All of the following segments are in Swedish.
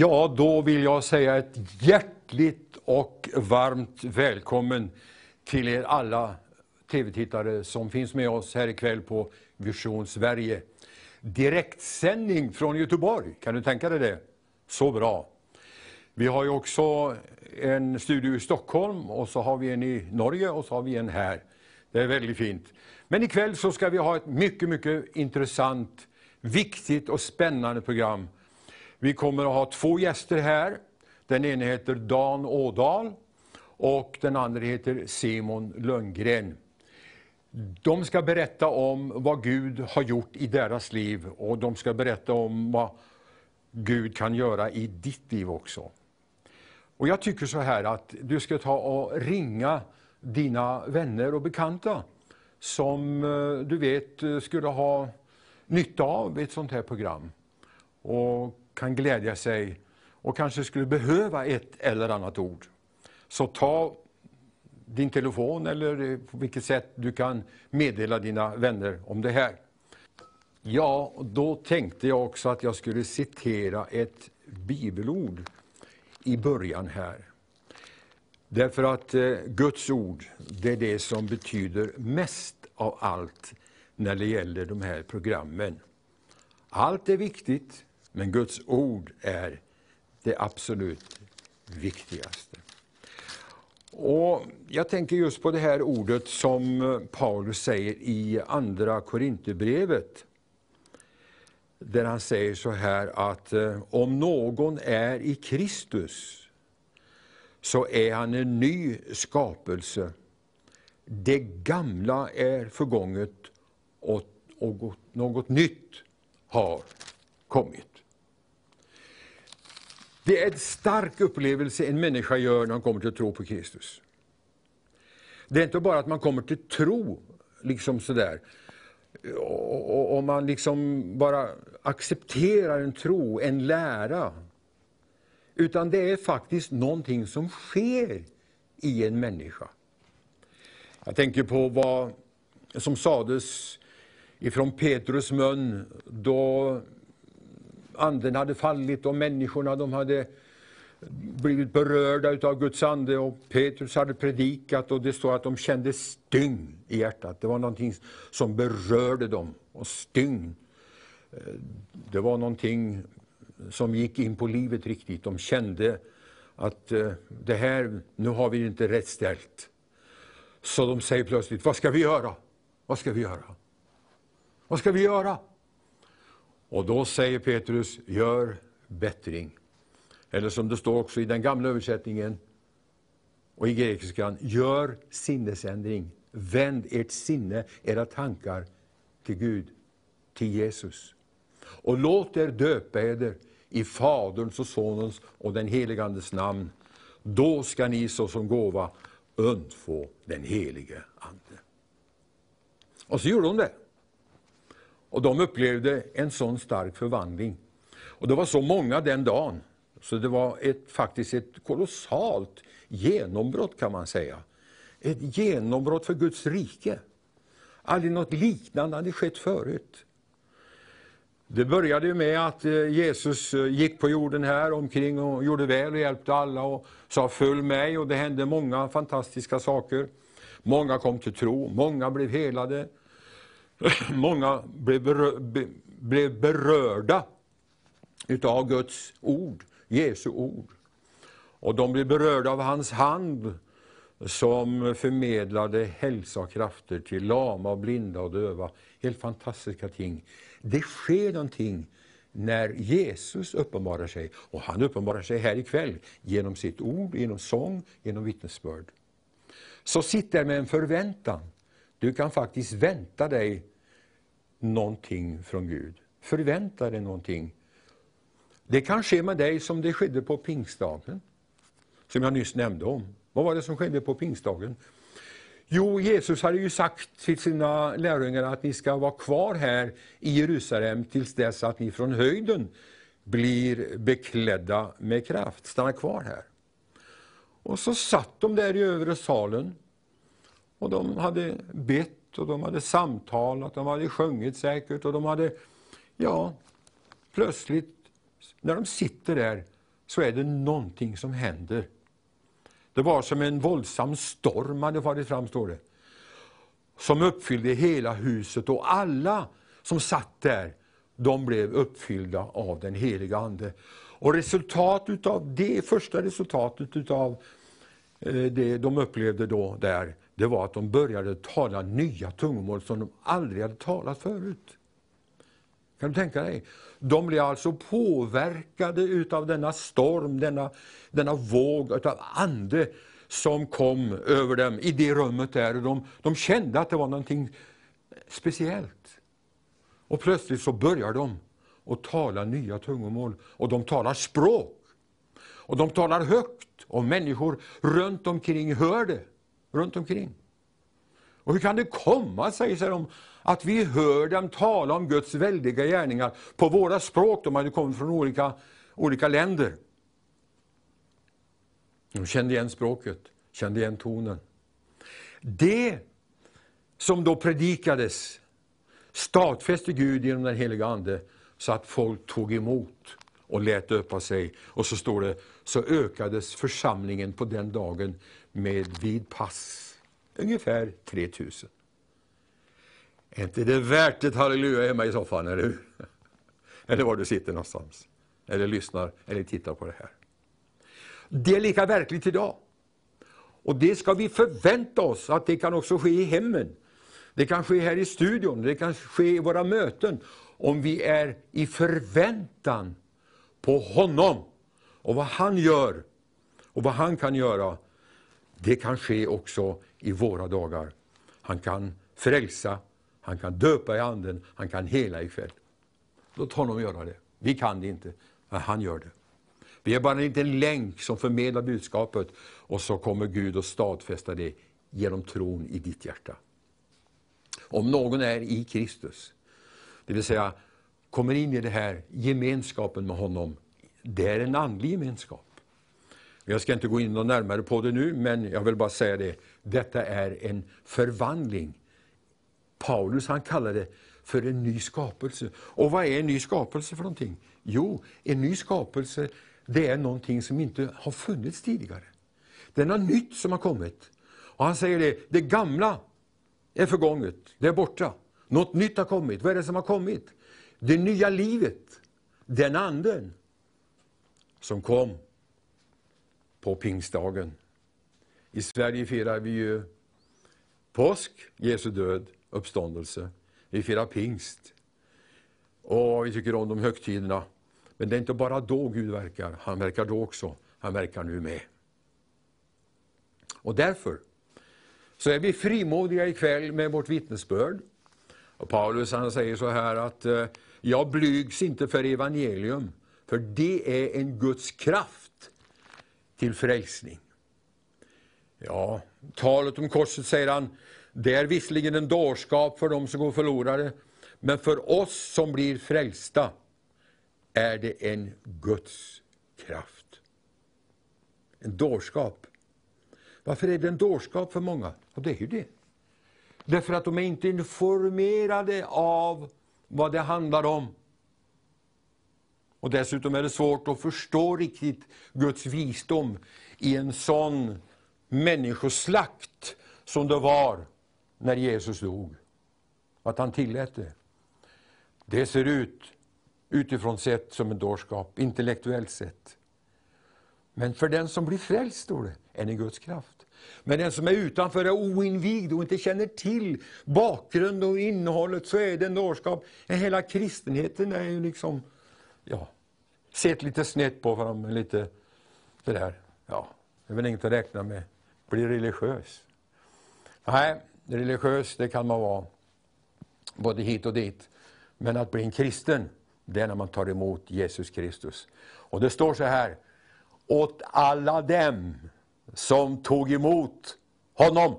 Ja, då vill jag säga ett hjärtligt och varmt välkommen till er alla tv-tittare som finns med oss här ikväll på Vision Sverige. Direktsändning från Göteborg, kan du tänka dig det? Så bra. Vi har ju också en studio i Stockholm och så har vi en i Norge och så har vi en här. Det är väldigt fint. Men ikväll så ska vi ha ett mycket, mycket intressant, viktigt och spännande program vi kommer att ha två gäster här. Den ena heter Dan Ådal och den andra heter Simon Lönngren. De ska berätta om vad Gud har gjort i deras liv och de ska berätta om vad Gud kan göra i ditt liv också. Och Jag tycker så här att du ska ta och ringa dina vänner och bekanta som eh, du vet eh, skulle ha nytta av ett sånt här program. Och kan glädja sig och kanske skulle behöva ett eller annat ord. Så ta din telefon eller på vilket sätt du kan meddela dina vänner om det här. Ja, då tänkte jag också att jag skulle citera ett bibelord i början här. Därför att eh, Guds ord, det är det som betyder mest av allt när det gäller de här programmen. Allt är viktigt, men Guds ord är det absolut viktigaste. Och Jag tänker just på det här ordet som eh, Paulus säger i Andra Korinthierbrevet. Där han säger så här att eh, om någon är i Kristus så är han en ny skapelse. Det gamla är förgånget och något nytt har kommit. Det är en stark upplevelse en människa gör när hon kommer till tro på Kristus. Det är inte bara att man kommer till tro, liksom sådär, och, och man liksom bara accepterar en tro, en lära. Utan det är faktiskt någonting som sker i en människa. Jag tänker på vad som sades ifrån Petrus mun då anden hade fallit och människorna de hade blivit berörda av Guds ande och Petrus hade predikat och det står att de kände stygn i hjärtat. Det var någonting som berörde dem. Och stygn, eh, det var någonting som gick in på livet riktigt. De kände att eh, det här, nu har vi inte rätt ställt. Så de säger plötsligt, vad ska vi göra? Vad ska vi göra? Vad ska vi göra? Och då säger Petrus, gör bättring. Eller som det står också i den gamla översättningen och i grekiskan, gör sinnesändring. Vänd ert sinne, era tankar till Gud, till Jesus. Och låt er döpa eder i Faderns och Sonens och den helige Andes namn. Då ska ni såsom gåva undfå den helige Ande. Och så gjorde hon det. Och de upplevde en sån stark förvandling. Och det var så många den dagen, så det var ett, faktiskt ett kolossalt genombrott kan man säga. Ett genombrott för Guds rike. Aldrig något liknande hade skett förut. Det började med att eh, Jesus eh, gick på jorden här omkring och gjorde väl och hjälpte alla och sa följ mig och det hände många fantastiska saker. Många kom till tro, många blev helade, Många blev, berör, blev berörda utav Guds ord, Jesu ord. Och de blev berörda av hans hand som förmedlade hälsa och krafter till lama, blinda och döva. Helt fantastiska ting. Det sker någonting när Jesus uppenbarar sig. Och han uppenbarar sig här ikväll genom sitt ord, genom sång, genom vittnesbörd. Så sitt där med en förväntan du kan faktiskt vänta dig någonting från Gud. Förvänta dig någonting. Det kan ske med dig som det skedde på pingstdagen, som jag nyss nämnde om. Vad var det som skedde på pingstdagen? Jo, Jesus hade ju sagt till sina lärjungar att ni ska vara kvar här i Jerusalem tills dess att ni från höjden blir beklädda med kraft. Stanna kvar här. Och så satt de där i övre salen och de hade bett och de hade samtalat, de hade sjungit säkert och de hade, ja, plötsligt när de sitter där så är det någonting som händer. Det var som en våldsam storm hade farit fram, står det. Som uppfyllde hela huset och alla som satt där, de blev uppfyllda av den heliga Ande. Och resultatet av det, första resultatet av eh, det de upplevde då där, det var att de började tala nya tungomål som de aldrig hade talat förut. Kan du tänka dig? De blev alltså påverkade utav denna storm, denna, denna våg utav ande som kom över dem i det rummet där. De, de kände att det var någonting speciellt. Och plötsligt så börjar de att tala nya tungomål. Och de talar språk. Och de talar högt. Och människor runt omkring hör det. Runt omkring. Och hur kan det komma sig, säger de, att vi hör dem tala om Guds väldiga gärningar på våra språk. De hade kommit från olika, olika länder. De kände igen språket, kände igen tonen. Det som då predikades stadfäste Gud genom den heliga Ande så att folk tog emot och lät döpa sig. Och så står det, så ökades församlingen på den dagen med vid pass. Ungefär 3000. Är inte det värt ett halleluja hemma i soffan, eller hur? Eller var du sitter någonstans. Eller lyssnar eller tittar på det här. Det är lika verkligt idag. Och det ska vi förvänta oss att det kan också ske i hemmen. Det kan ske här i studion, det kan ske i våra möten. Om vi är i förväntan på honom och vad han gör och vad han kan göra. Det kan ske också i våra dagar. Han kan frälsa, han kan döpa i anden, han kan hela ikväll. Låt honom göra det. Vi kan det inte, men han gör det. Vi är bara en liten länk som förmedlar budskapet och så kommer Gud att stadfästa det genom tron i ditt hjärta. Om någon är i Kristus, det vill säga kommer in i det här gemenskapen med honom, det är en andlig gemenskap. Jag ska inte gå in närmare på det nu, men jag vill bara säga det. Detta är en förvandling. Paulus han kallar det för en ny skapelse. Och vad är en ny skapelse för någonting? Jo, en ny skapelse det är någonting som inte har funnits tidigare. Det är något nytt som har kommit. Och han säger det, det gamla är förgånget, det är borta. Något nytt har kommit. Vad är det som har kommit? Det nya livet, den anden som kom på pingstdagen. I Sverige firar vi ju påsk, Jesu död, uppståndelse. Vi firar pingst. Och vi tycker om de högtiderna. Men det är inte bara då Gud verkar, han verkar då också. Han verkar nu med. Och därför så är vi frimodiga ikväll med vårt vittnesbörd. Och Paulus han säger så här att eh, jag blygs inte för evangelium, för det är en Guds kraft till frälsning. Ja, talet om korset säger han, det är visserligen en dårskap för dem som går förlorade, men för oss som blir frälsta är det en Guds kraft. En dårskap. Varför är det en dårskap för många? Ja, det är ju det. Därför att de är inte informerade av vad det handlar om. Och dessutom är det svårt att förstå riktigt Guds visdom i en sån människoslakt som det var när Jesus dog. Att han tillät det. Det ser ut utifrån sett som en dårskap, intellektuellt sett. Men för den som blir frälst, står det, är det Guds kraft. Men den som är utanför är oinvigd och inte känner till bakgrunden. och innehållet, så är det en dårskap. Hela kristenheten är ju liksom, ja, sett lite snett på honom. lite sådär, ja, det är väl inget att räkna med. Bli religiös. Nej, religiös, det kan man vara, både hit och dit. Men att bli en kristen, det är när man tar emot Jesus Kristus. Och det står så här, åt alla dem som tog emot honom.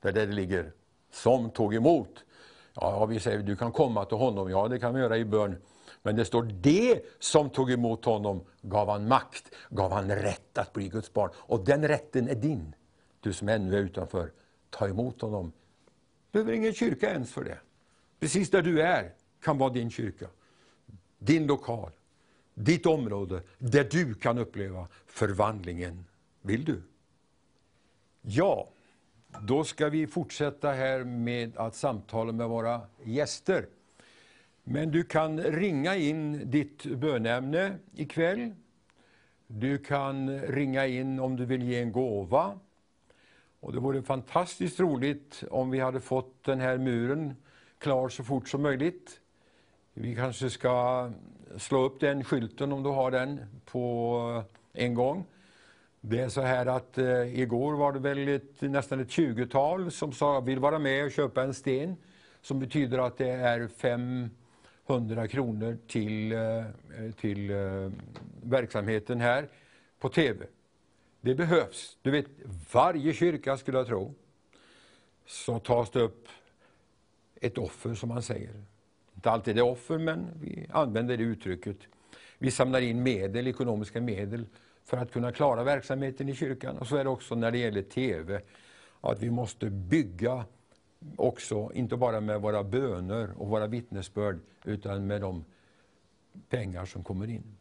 Det är där det ligger, som tog emot. Ja, vi säger du kan komma till honom, ja det kan vi göra i bön. Men det står det som tog emot honom gav han makt, gav han rätt att bli Guds barn. Och den rätten är din, du som ännu är utanför. Ta emot honom. Du behöver ingen kyrka ens för det. Precis där du är kan vara din kyrka. Din lokal, ditt område där du kan uppleva förvandlingen. Vill du? Ja, då ska vi fortsätta här med att samtala med våra gäster. Men du kan ringa in ditt bönämne ikväll. Du kan ringa in om du vill ge en gåva. Och det vore fantastiskt roligt om vi hade fått den här muren klar så fort som möjligt. Vi kanske ska slå upp den skylten om du har den på en gång. Det är så här att eh, igår var det väl ett, nästan ett 20-tal som sa vill vara med och köpa en sten. Som betyder att det är fem 100 kronor till, eh, till eh, verksamheten här på TV. Det behövs. Du vet, varje kyrka skulle jag tro, så tas det upp ett offer som man säger. Inte alltid det offer, men vi använder det uttrycket. Vi samlar in medel, ekonomiska medel för att kunna klara verksamheten i kyrkan. Och så är det också när det gäller TV, att vi måste bygga också, inte bara med våra böner och våra vittnesbörd, utan med de pengar som kommer in.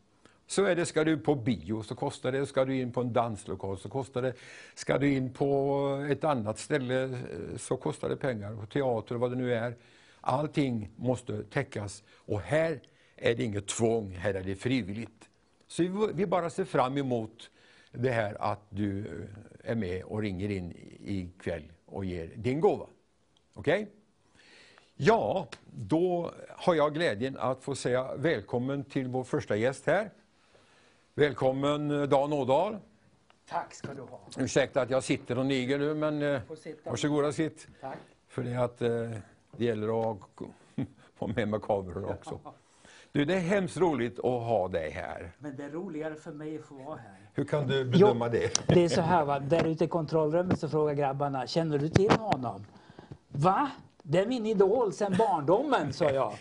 Så är det, ska du på bio så kostar det, ska du in på en danslokal så kostar det, ska du in på ett annat ställe så kostar det pengar, på teater och vad det nu är. Allting måste täckas och här är det inget tvång, här är det frivilligt. Så vi bara ser fram emot det här att du är med och ringer in ikväll och ger din gåva. Okej? Okay? Ja, då har jag glädjen att få säga välkommen till vår första gäst här. Välkommen eh, Dan Ådahl. Tack ska du ha. Ursäkta att jag sitter och niger nu, men eh, varsågoda sitt. Tack. För det, att, eh, det gäller att få med mig kameror också. Du, det är hemskt roligt att ha dig här. Men det är roligare för mig att få vara här. Hur kan du bedöma jo, det? Det är så här, va? där ute i kontrollrummet så frågar grabbarna, känner du till honom? Va? Det är min idol sedan barndomen, sa jag.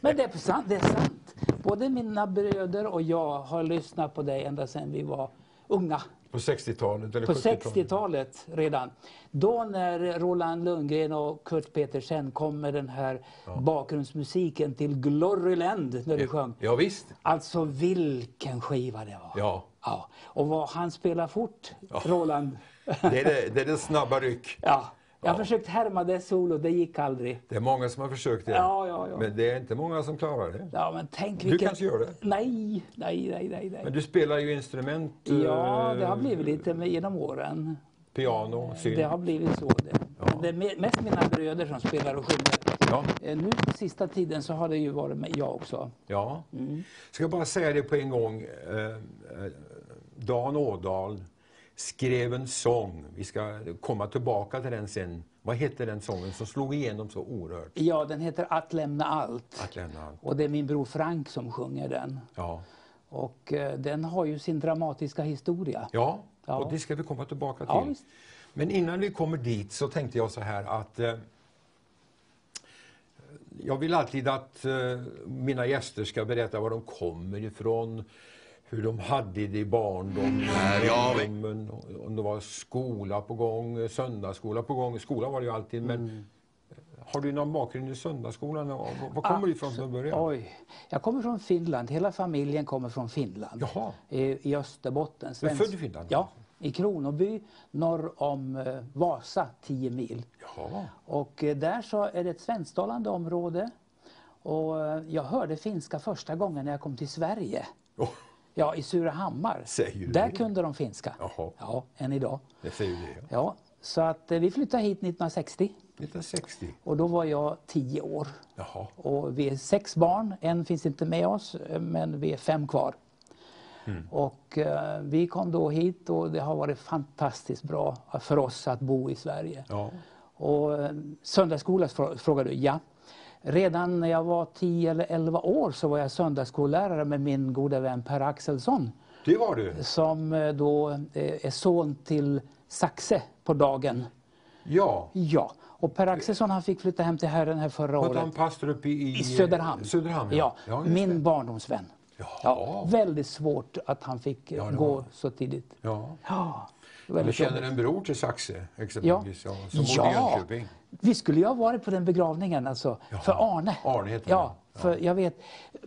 Men det är sant. Det är sant. Både mina bröder och jag har lyssnat på dig ända sedan vi var unga. På 60-talet? Eller på 60-talet redan. Då när Roland Lundgren och Kurt Petersen kom med den här ja. bakgrundsmusiken till Gloryland när du ja. sjöng. Ja, visst. Alltså vilken skiva det var. Ja. ja. Och vad han spelar fort, ja. Roland. Det är det, det är det snabba ryck. Ja. Jag har ja. försökt härma det solo, det gick aldrig. Det är många som har försökt det. Ja, ja, ja. Men det är inte många som klarar det. Ja, men tänk vilken... Du kanske gör det? Nej, nej, nej, nej, nej. Men du spelar ju instrument. Ja, det har eh, blivit lite med, genom åren. Piano, synt. Det har blivit så. Det. Det är mest mina bröder som spelar och sjunger. Ja. Eh, nu på sista tiden så har det ju varit med jag också. Ja. Mm. Ska jag bara säga det på en gång. Eh, Dan Ådahl skrev en sång. Vi ska komma tillbaka till den sen. Vad hette den sången som slog igenom så oerhört? Ja, den heter Att lämna allt. Att lämna allt. Och det är min bror Frank som sjunger den. Ja. Och eh, den har ju sin dramatiska historia. Ja, ja, och det ska vi komma tillbaka till. Ja, Men innan vi kommer dit så tänkte jag så här att eh, jag vill alltid att eh, mina gäster ska berätta var de kommer ifrån, hur de hade det i barndomen, om det var skola på gång, söndagsskola på gång. Skola var det ju alltid, men mm. har du någon bakgrund i söndagsskolan? Var kommer ah, du ifrån från början? Oj, jag kommer från Finland. Hela familjen kommer från Finland. Jaha. I, i Österbotten. Svensk... född i Finland? Ja, i Kronoby norr om eh, Vasa, 10 mil. Jaha. Och eh, där så är det ett svensktalande område. Och eh, jag hörde finska första gången när jag kom till Sverige. Oh. Ja, i Surahammar. Där det? kunde de finska. Jaha. Ja, än idag. Det säger det, ja. ja. Så att eh, vi flyttade hit 1960. 1960? Och då var jag tio år. Jaha. Och vi är sex barn. En finns inte med oss, eh, men vi är fem kvar. Mm. Och eh, vi kom då hit och det har varit fantastiskt bra för oss att bo i Sverige. Ja. Och eh, söndagsskola frågar du? Ja. Redan när jag var 10 eller 11 år så var jag söndagsskollärare med min goda vän Per Axelsson. Det var du? Som eh, då eh, är son till Saxe på dagen. Ja. Ja. Och Per Axelsson han fick flytta hem till Herren här förra året. Han pastor uppe i, I Söderhamn. Söderhamn ja. ja min barndomsvän. Ja, väldigt svårt att han fick ja, gå så tidigt. Ja. ja du känner en bror till Saxe exempelvis, ja. som ja. i Jönköping? Vi skulle ju ha varit på den begravningen alltså, för Arne. Arne heter ja, För jag vet,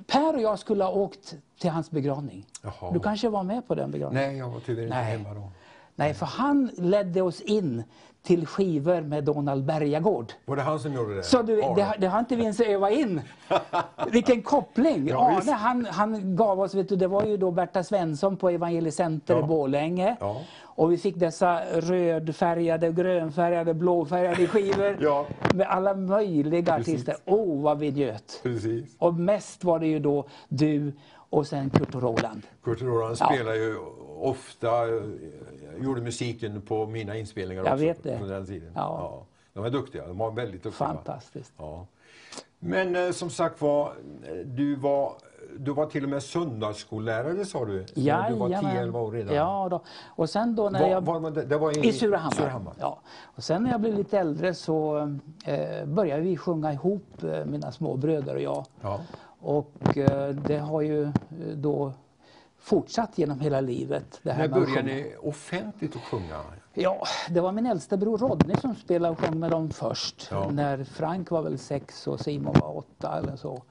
Per och jag skulle ha åkt till hans begravning. Jaha. Du kanske var med på den begravningen? Nej, jag var tyvärr inte Nej. hemma då. Nej, för han ledde oss in till skivor med Donald Bergagård. Var det han som gjorde det? Så du, det, har- det har inte vi ens övat in. Vilken koppling! Ja. Arne han, han gav oss, vet du, det var ju då Berta Svensson på Evangelicenter Ja. i Borlänge. Ja. Och vi fick dessa rödfärgade, grönfärgade, blåfärgade skivor Ja. med alla möjliga Precis. artister. Åh, oh, vad vi njöt! Precis. Och mest var det ju då du och sen Kurt och Roland. Kurt Roland spelar ju ofta, gjorde musiken på mina inspelningar Jag också. vet det. Den tiden. Ja. De är duktiga, de var väldigt duktiga. Fantastiskt. Ja. Men eh, som sagt var, eh, du var, du var till och med söndagsskollärare sa du? När du var Jajamän. 10-11 år redan? Ja, då. och sen då när Var, jag... var, det, det var i, I Surahammar. Surahammar. Ja. Och sen när jag blev lite äldre så eh, började vi sjunga ihop, eh, mina små bröder och jag. Ja. Och eh, det har ju eh, då fortsatt genom hela livet. Det här När började ni offentligt att sjunga? Ja, det var min äldsta bror Rodney som spelade och sjöng med dem först. Ja. När Frank var väl sex och Simon var åtta eller så.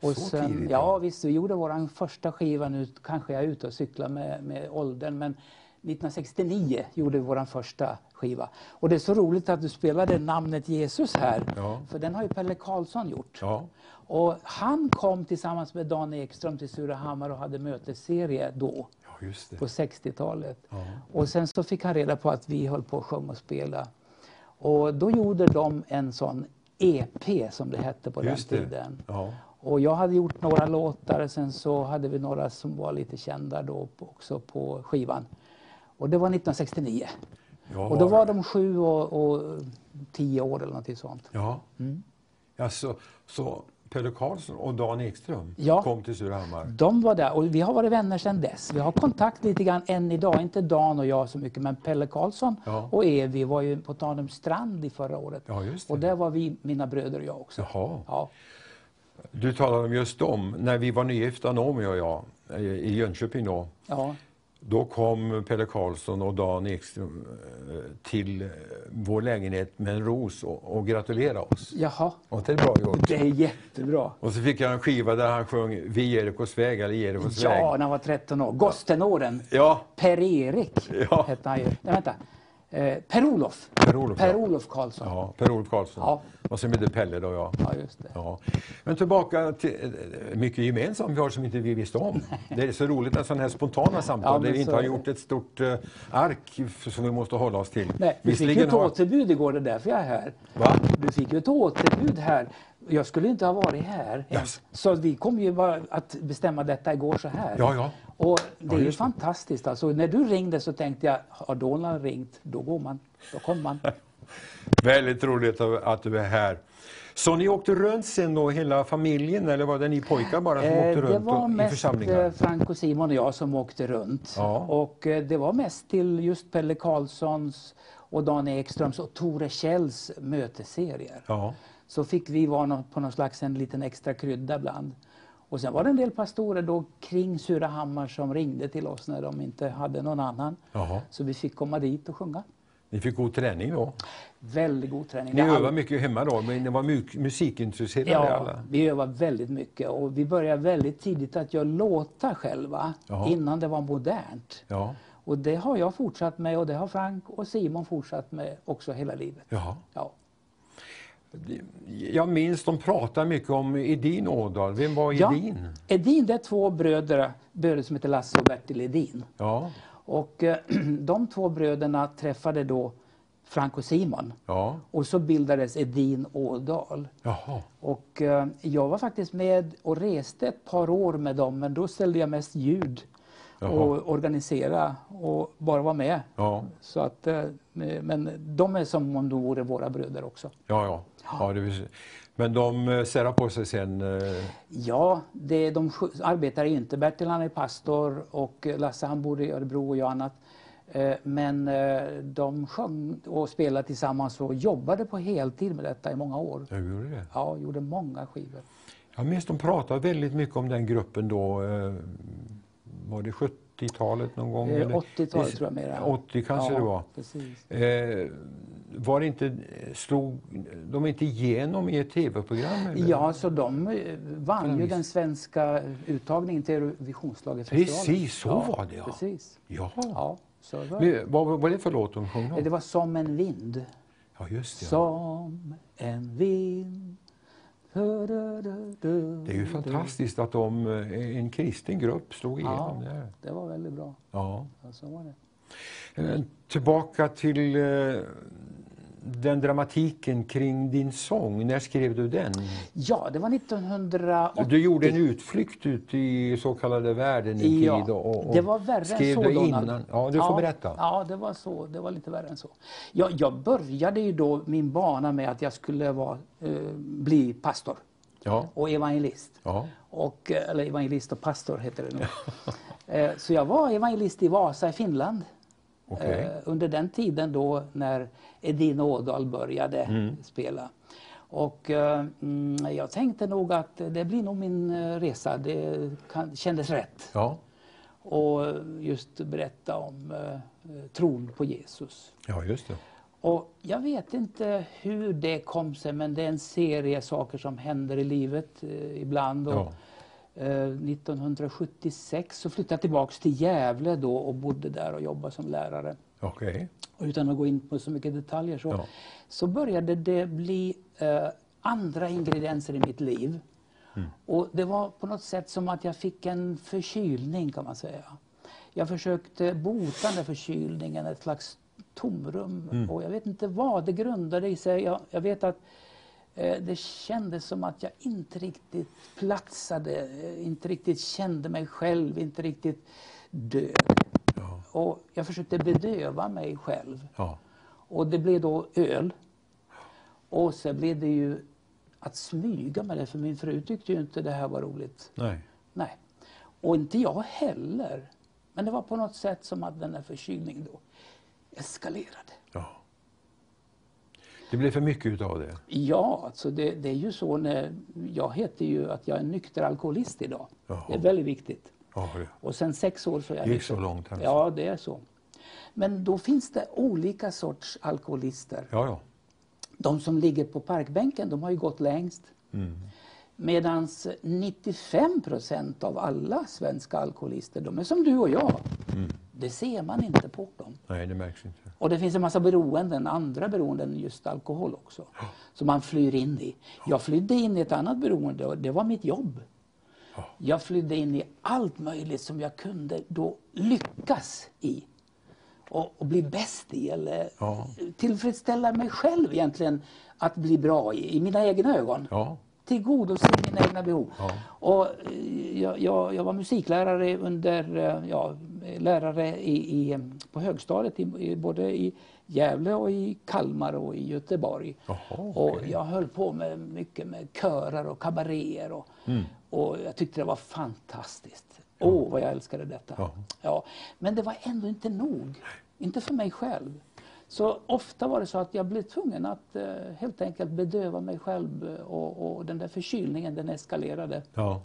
Och Så sen, tidigt, ja ja. visst, vi gjorde vår första skiva nu, kanske jag är ute och cyklar med, med åldern, men 1969 gjorde vi vår första skiva. Och det är så roligt att du spelade namnet Jesus här, Ja. för den har ju Pelle Karlsson gjort. Ja. Och han kom tillsammans med Dan Ekström till Surahammar och hade mötesserie då ja, på 60-talet. Ja. Och sen så fick han reda på att vi höll på att sjunga och spela. Och då gjorde de en sån EP som det hette på Just den tiden. Och jag hade gjort några låtar, sen så hade vi några som var lite kända då också på skivan. Och det var 1969. Ja. Och då var de sju och, och tio år eller någonting sånt. Ja. Mm. ja så, så Pelle Karlsson och Dan Ekström Ja. kom till Surahammar? De var där och vi har varit vänner sedan dess. Vi har kontakt lite grann än idag, inte Dan och jag så mycket, men Pelle Karlsson Ja. och Evi var ju på Tanums strand i förra året. Ja. Och där var vi, mina bröder och jag också. Jaha. Ja. Du talade om just dem. När vi var nygifta, Noomi och jag, i i Jönköping då. Ja. Då kom Pelle Karlsson och Dan Ekström eh, till eh, vår lägenhet med en ros och, och gratulerade oss. Jaha, Och det är bra gjort. det är jättebra. Och så fick jag en skiva där han sjöng Vi Jerikos väg eller Jerikos väg. Ja, när han var 13 år. Gostenåren. Ja, Per-Erik Ja. hette han ju. Nej, vänta. Eh, Per-Olof. Per-Olof, ja. Per-Olof Karlsson. Ja. ja Per-Olof Karlsson. Ja. Och sen blev det Pelle då, ja. just det. Ja. Men tillbaka till mycket gemensamt vi har som inte vi visste om. Det är så roligt med sådana här spontana samtal Ja, där vi inte har gjort ett stort eh, ark som vi måste hålla oss till. Nej, du fick ju ett har- återbud igår, det är därför jag är här. Va? Du fick ju ett återbud här. Jag skulle inte ha varit här. Yes. Så vi kom ju att bestämma detta igår så här. Ja, ja. Och det Ja, är ju fantastiskt. Alltså, när du ringde så tänkte jag, har Donald ringt, då går man. Då kommer man. Väldigt roligt att du är här. Så ni åkte runt sen då, hela familjen, eller var det ni pojkar bara som Eh, åkte det runt var och, i mest församlingar? eh, Frank och Simon och jag som åkte runt. Ja. Och eh, det var mest till just Pelle Karlssons och Dan Ekströms och Tore Kjells mötesserier. Ja. Så fick vi vara på någon slags en liten extra krydda ibland. Och sen var det en del pastorer då kring Surahammar som ringde till oss när de inte hade någon annan. Jaha. Så vi fick komma dit och sjunga. Ni fick god träning då? Väldigt god träning. Ni all- övade mycket hemma då, men ni var mu- musikintresserade Ja, alla? vi övade väldigt mycket och vi började väldigt tidigt att göra låtar själva Jaha. innan det var modernt. Ja. Och det har jag fortsatt med och det har Frank och Simon fortsatt med också hela livet. Jaha. Ja. Jag minns de pratade mycket om Edin Ådahl. Vem var Ja. Edin? Edin, det är två bröder, bröder som heter Lasse och Bertil Edin. Ja. Och eh, de två bröderna träffade då Frank och Simon. Ja. Och så bildades Edin Ådal. Jaha. Och eh, jag var faktiskt med och reste ett par år med dem, men då ställde jag mest ljud Jaha. och organisera och bara vara med. Ja. Så att, eh, men de är som om de vore våra bröder också. Ja, ja. ja det vill, men de eh, särade på sig sen. eh, Ja, det, de arbetar inte. Bertil han är pastor och Lasse han bor i Örebro och jag annat. Eh, Men de sjöng och spelade tillsammans och jobbade på heltid med detta i många år. Jag gjorde det. Ja, gjorde många skivor. Jag minns de pratade väldigt mycket om den gruppen då. Var det 70-talet någon gång? Eh, eller? 80-talet tror jag mera. 80 kanske ja, det var. Precis. Eh, var inte, slog de inte igenom i ett tv-program? Ja, så de eh, vann ju den svenska uttagningen till Eurovisionsschlagerfestivalen. Precis, så var det, ja. Precis. Ja. Ja, så var det. Men, vad var det för låt de sjöng då? Det var Som en vind. Ja, just det. Ja. Som en vind. Det är ju fantastiskt att de, eh, en kristen grupp slog igenom Ja, där. det var väldigt bra. Ja. Ja, så var det. Eh, Tillbaka till eh, den dramatiken kring din sång. När skrev du den? Ja, det var 1980. Du gjorde en utflykt ut i så kallade världen en Ja, tid. Och, och det var värre skrev än så Donald. innan? Ja, du får berätta. Ja, det var så. Det var lite värre än så. Jag, jag började ju då min bana med att jag skulle vara, eh, bli pastor Ja, och evangelist. ja. Och, eh, eller evangelist och pastor heter det nu. Eh, så jag var evangelist i Vasa i Finland. Okej. Eh, under den tiden då när Edin Ådahl började Mm. spela. Och eh, mm, jag tänkte nog att det blir nog min eh, resa. Det kan, kändes rätt. Ja, Och just berätta om eh, tron på Jesus. ja, just det. Och jag vet inte hur det kom sig men det är en serie saker som händer i livet eh, ibland. Och, Ja. Eh, 1976 så flyttade jag tillbaks till Gävle då och bodde där och jobbade som lärare. Och utan att gå in på så mycket detaljer så, Ja. så började det bli eh, andra ingredienser i mitt liv. Mm. Och det var på något sätt som att jag fick en förkylning kan man säga. Jag försökte bota den där förkylningen, ett slags tomrum. Mm. Och jag vet inte vad det grundade i sig. Jag, jag vet att eh, det kändes som att jag inte riktigt platsade, eh, inte riktigt kände mig själv, inte riktigt död. Ja. Och jag försökte bedöva mig själv. Ja. Och det blev då öl. Och så blev det ju att smyga med det, för min fru tyckte ju inte det här var roligt. Nej. Nej. Och inte jag heller. Men det var på något sätt som att den här förkylningen då eskalerade. Det blev för mycket utav det. Ja, alltså det, det är ju så när... Jag heter ju att jag är nykter alkoholist idag. Jaha. Det är väldigt viktigt. Ja, det Och sen sex år så är jag gick nykter. så långt. Alltså. Ja, det är så. Men då finns det olika sorts alkoholister. ja. ja. De som ligger på parkbänken, de har ju gått längst. Mm. Medan 95 procent av alla svenska alkoholister, de är som du och jag. Mm. Det ser man inte på dem. Nej, det märks inte. Och det finns en massa beroenden, andra beroenden än just alkohol också. Som man flyr in i. Jag flydde in i ett annat beroende och det var mitt jobb. Ja. Jag flydde in i allt möjligt som jag kunde då lyckas i. Och, och bli bäst i eller Ja. tillfredsställa mig själv egentligen att bli bra i, i mina egna ögon. Ja. Tillgodose mina egna behov. Ja. Och eh, jag, jag, jag var musiklärare under, eh, ja, lärare i, i, på högstadiet i, både i Gävle och i Kalmar och i Göteborg. Jaha, Och okej. jag höll på med mycket med körer och kabaréer och, Mm. och jag tyckte det var fantastiskt. Åh, vad jag älskade detta. Ja. Ja, men det var ändå inte nog. Inte för mig själv. Så ofta var det så att jag blev tvungen att eh, helt enkelt bedöva mig själv och, och den där förkylningen den eskalerade. Ja.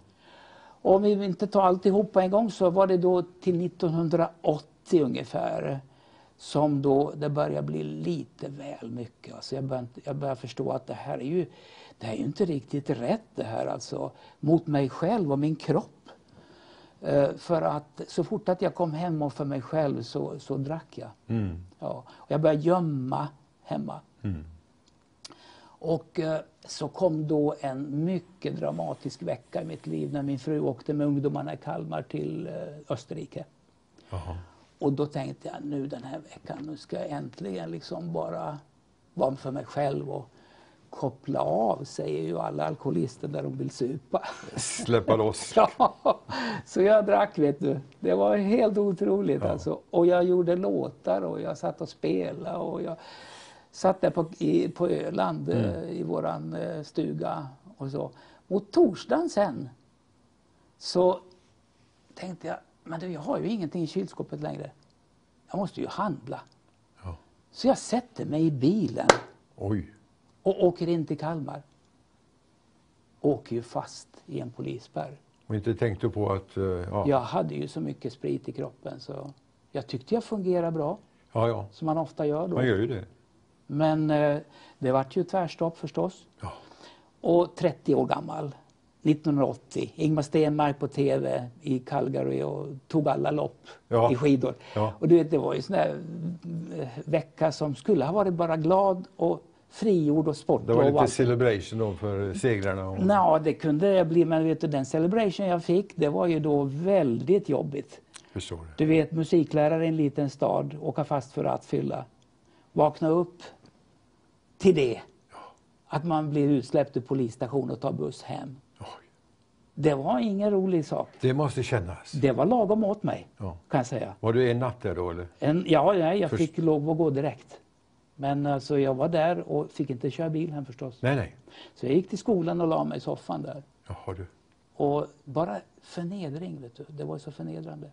Och om vi inte tar alltihop på en gång så var det då till 1980 ungefär som då det började bli lite väl mycket. Alltså jag, började, jag började förstå att det här är ju, det här är ju inte riktigt rätt det här alltså mot mig själv och min kropp. Eh, för att så fort att jag kom hem och för mig själv så, så drack jag. Mm. Ja, och jag började gömma hemma. Mm. Och eh, så kom då en mycket dramatisk vecka i mitt liv när min fru åkte med ungdomarna i Kalmar till eh, Österrike. Jaha. Och då tänkte jag nu den här veckan, nu ska jag äntligen liksom bara vara för mig själv och koppla av, säger ju alla alkoholister när de vill supa. Släppa loss. Ja, så jag drack vet du. Det var helt otroligt Ja. alltså. Och jag gjorde låtar och jag satt och spelade och jag satt där på, i, på Öland Mm. eh, i våran eh, stuga och så. Mot torsdagen sen så tänkte jag, men du, jag har ju ingenting i kylskåpet längre. Jag måste ju handla. Ja. Så jag sätter mig i bilen Oj. och åker in till Kalmar. Åker ju fast i en polisspärr. Och inte tänkte på att... eh, Ja, Jag hade ju så mycket sprit i kroppen så jag tyckte jag fungerade bra, ja. ja. som man ofta gör då. Man gör ju det. Men eh, det vart ju tvärstopp förstås. Ja. Och 30 år gammal, 1980. Ingmar Stenmark på TV i Calgary och tog alla lopp Ja. i skidor. Ja. Och du vet, det var ju sån där eh, vecka som skulle ha varit bara glad och frigjord och Det var sportlov. lite celebration då för segrarna. Och... Nå, det kunde det bli, men vet du, den celebration jag fick, det var ju då väldigt jobbigt. Förstår? Du vet, musiklärare i en liten stad, åka fast för att fylla. Vakna upp till det. Att man blir utsläppt ur polisstation och tar buss hem. Oj. Det var ingen rolig sak. Det måste kännas. Det var lagom åt mig, Ja. kan jag säga. Var du en natt där då eller? En, ja, nej, jag Först- fick lov att gå direkt. Men alltså, jag var där och fick inte köra bil hem förstås. Nej, nej. Så jag gick till skolan och la mig i soffan där. Jaha du. Och bara förnedring, vet du. Det var så förnedrande.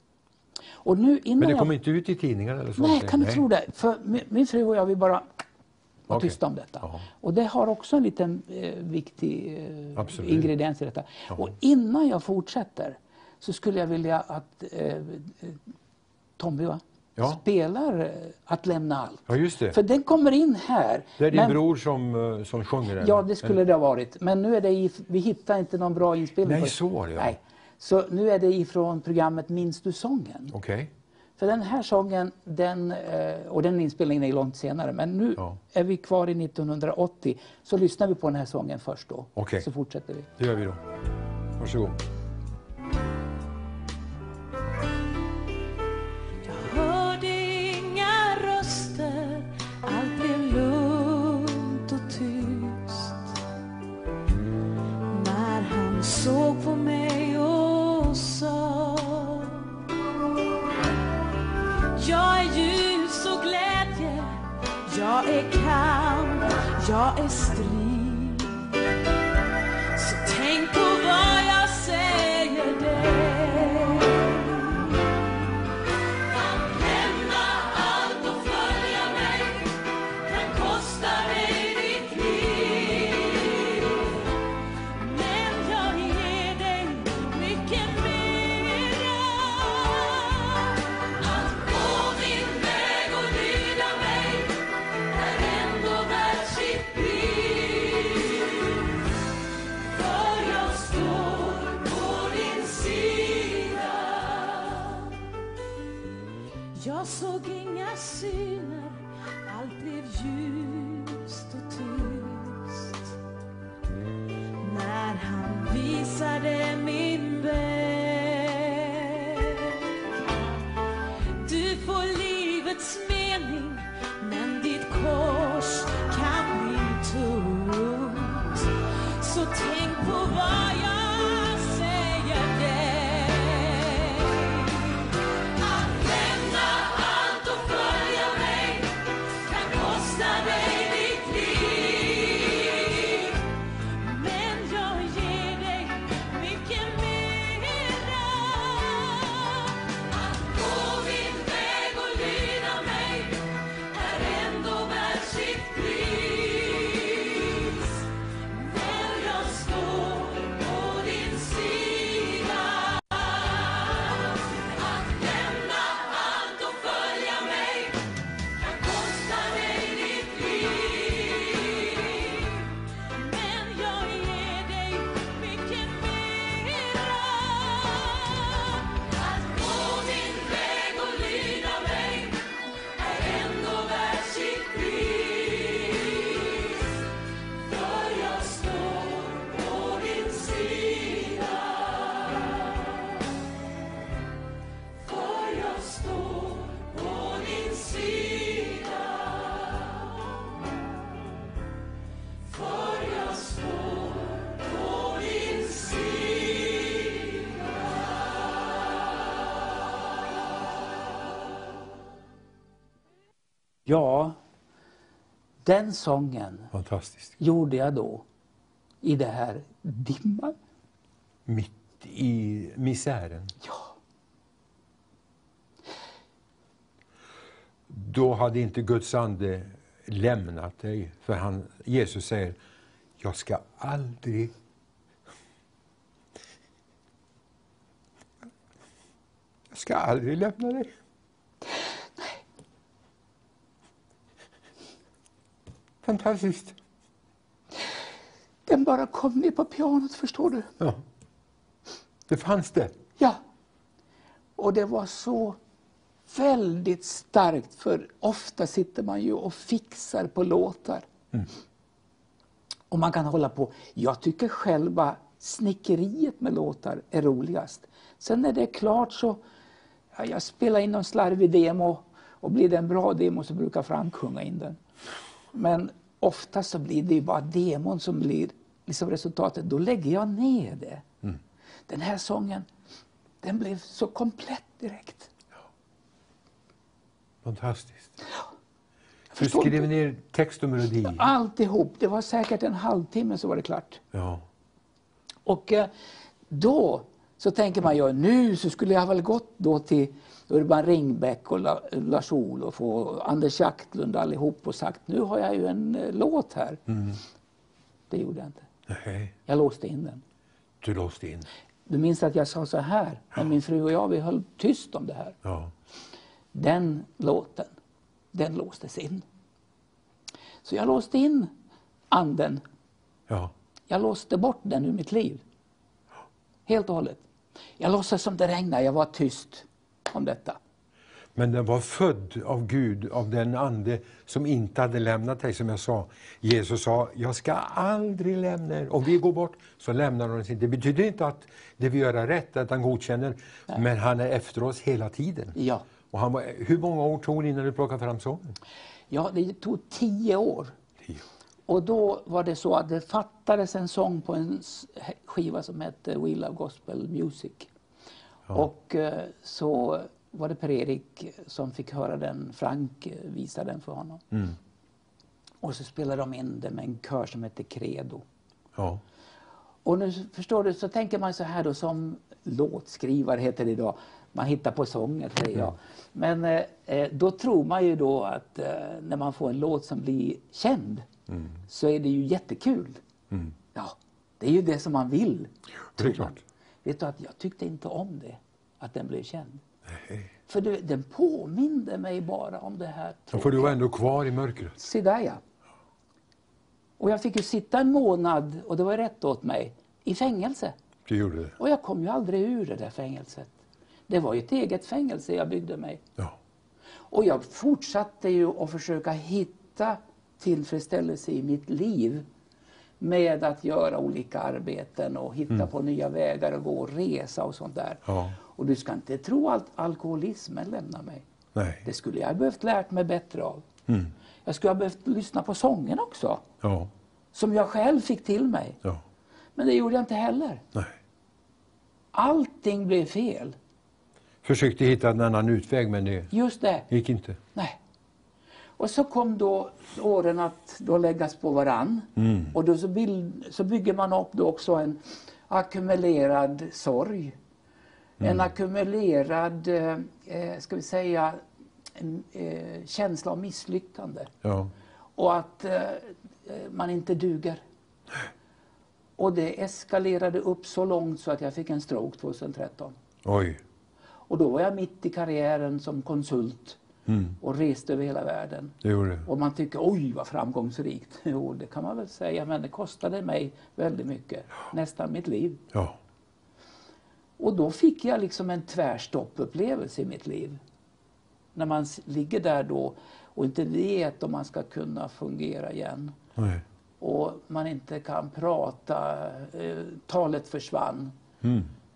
Och nu innan Men det jag... kom inte ut i tidningarna eller? Nej, kan du tro det? För min, min fru och jag, vi bara var Okej. tysta om detta. Ja. Och det har också en liten eh, viktig eh, ingrediens i detta. Ja. Och innan jag fortsätter så skulle jag vilja att eh, Tommy va? Ja. spelar eh, Att lämna allt. Ja, just det. För den kommer in här. Det är din men- bror som, eh, som sjunger den? Ja, det skulle det ha varit. Men nu är det i, vi hittar inte någon bra inspelning. Nej, så var det, ja. Nej. Så nu är det ifrån programmet Minns du sången? Okej. För den här sången, den, eh, och den inspelningen är långt senare, men nu Ja. är vi kvar i 1980. Så lyssnar vi på den här sången först då. Okej. Så fortsätter vi. Det gör vi då. Varsågod. Kamp, visade den sången gjorde jag då i det här dimman. Mitt i misären. Ja. Då hade inte Guds ande lämnat dig. För han, Jesus säger, jag ska aldrig Jag ska aldrig lämna dig. Fantastiskt. Den bara kom ner på pianot, förstår du. Ja. Det fanns det. Ja. Och det var så väldigt starkt, för ofta sitter man ju och fixar på låtar. Och man kan hålla på. Jag tycker själva snickeriet med låtar är roligast. Sen när det är klart så, ja, jag spelar in någon slarvig demo och blir det en bra demo så brukar Frank sjunga in den. Men ofta så blir det ju bara demon som blir liksom resultatet. Då lägger jag ner det. Den här sången, den blev så komplett direkt. Fantastiskt. Du skrev ner text och melodi. Alltihop, det var säkert en halvtimme så var det klart. Ja. Och eh, då så tänker man ju, nu så skulle jag väl gått då till Urban Ringbäck och La- Lars-Olof och Anders Jacklund allihop och sagt, nu har jag ju en eh, låt här. Det gjorde jag inte. Nej, Jag låste in den. du låste in. Du minns att jag sa så här, när min fru och jag vi höll tyst om det här. Ja. Den låten, den låstes in. Så jag låste in anden. Ja. Jag låste bort den ur mitt liv. Helt och hållet. Jag låtsades som det regnade, jag var tyst om detta. Men den var född av Gud, av den ande som inte hade lämnat dig, som jag sa. Jesus sa, jag ska aldrig lämna er. Om vi går bort så lämnar han oss inte. Det betyder inte att det vi gör är rätt, att han godkänner. Men han är efter oss hela tiden. Ja. Och han var, hur många år tog det innan du plockade fram sången? ja, det tog tio år. Och då var det så att det fattades en sång på en skiva som hette We Love Gospel Music. Och eh, så var det Per-Erik som fick höra den, Frank eh, visade den för honom. Och så spelade de in det med en kör som hette Credo. Ja. Och nu förstår du, så tänker man så här då som låtskrivare heter det idag. Man hittar på sånger säger jag. Men eh, eh, då tror man ju då att eh, när man får en låt som blir känd så är det ju jättekul. Ja, det är ju det som man vill. det är klart. Vet du att jag tyckte inte om det, att den blev känd. Nej. För det, den påminde mig bara om det här. Ja, För du var ändå kvar i mörkret. Se där ja. Och jag fick ju sitta en månad, och det var rätt åt mig, i fängelse. Du gjorde det. Och jag kom ju aldrig ur det där fängelset. Det var ju ett eget fängelse jag byggde mig. Ja. Och jag fortsatte ju att försöka hitta tillfredsställelse i mitt liv med att göra olika arbeten och hitta på nya vägar och gå och resa och sånt där. Ja. Och du ska inte tro att alkoholismen lämnar mig. Nej. Det skulle jag ha behövt lärt mig bättre av. Jag skulle ha behövt lyssna på sången också, Ja. som jag själv fick till mig. Ja. Men det gjorde jag inte heller. Nej. Allting blev fel. Försökte hitta en annan utväg men det Just det. gick inte. Nej. Och så kom då åren att då läggas på varann. Och då så, bild, så bygger man upp då också en ackumulerad sorg. En ackumulerad, eh, eh, ska vi säga, en, eh, känsla av misslyckande. Ja. Och att eh, eh, man inte duger. Och det eskalerade upp så långt så att jag fick en stroke 2013. Oj. Och då var jag mitt i karriären som konsult och reste över hela världen. Det gjorde. Och man tycker oj vad framgångsrikt. Jo, det kan man väl säga, men det kostade mig väldigt mycket. Nästan mitt liv. Ja. Och då fick jag liksom en tvärstoppupplevelse i mitt liv. När man ligger där då och inte vet om man ska kunna fungera igen. Nej. Och man inte kan prata, eh, talet försvann.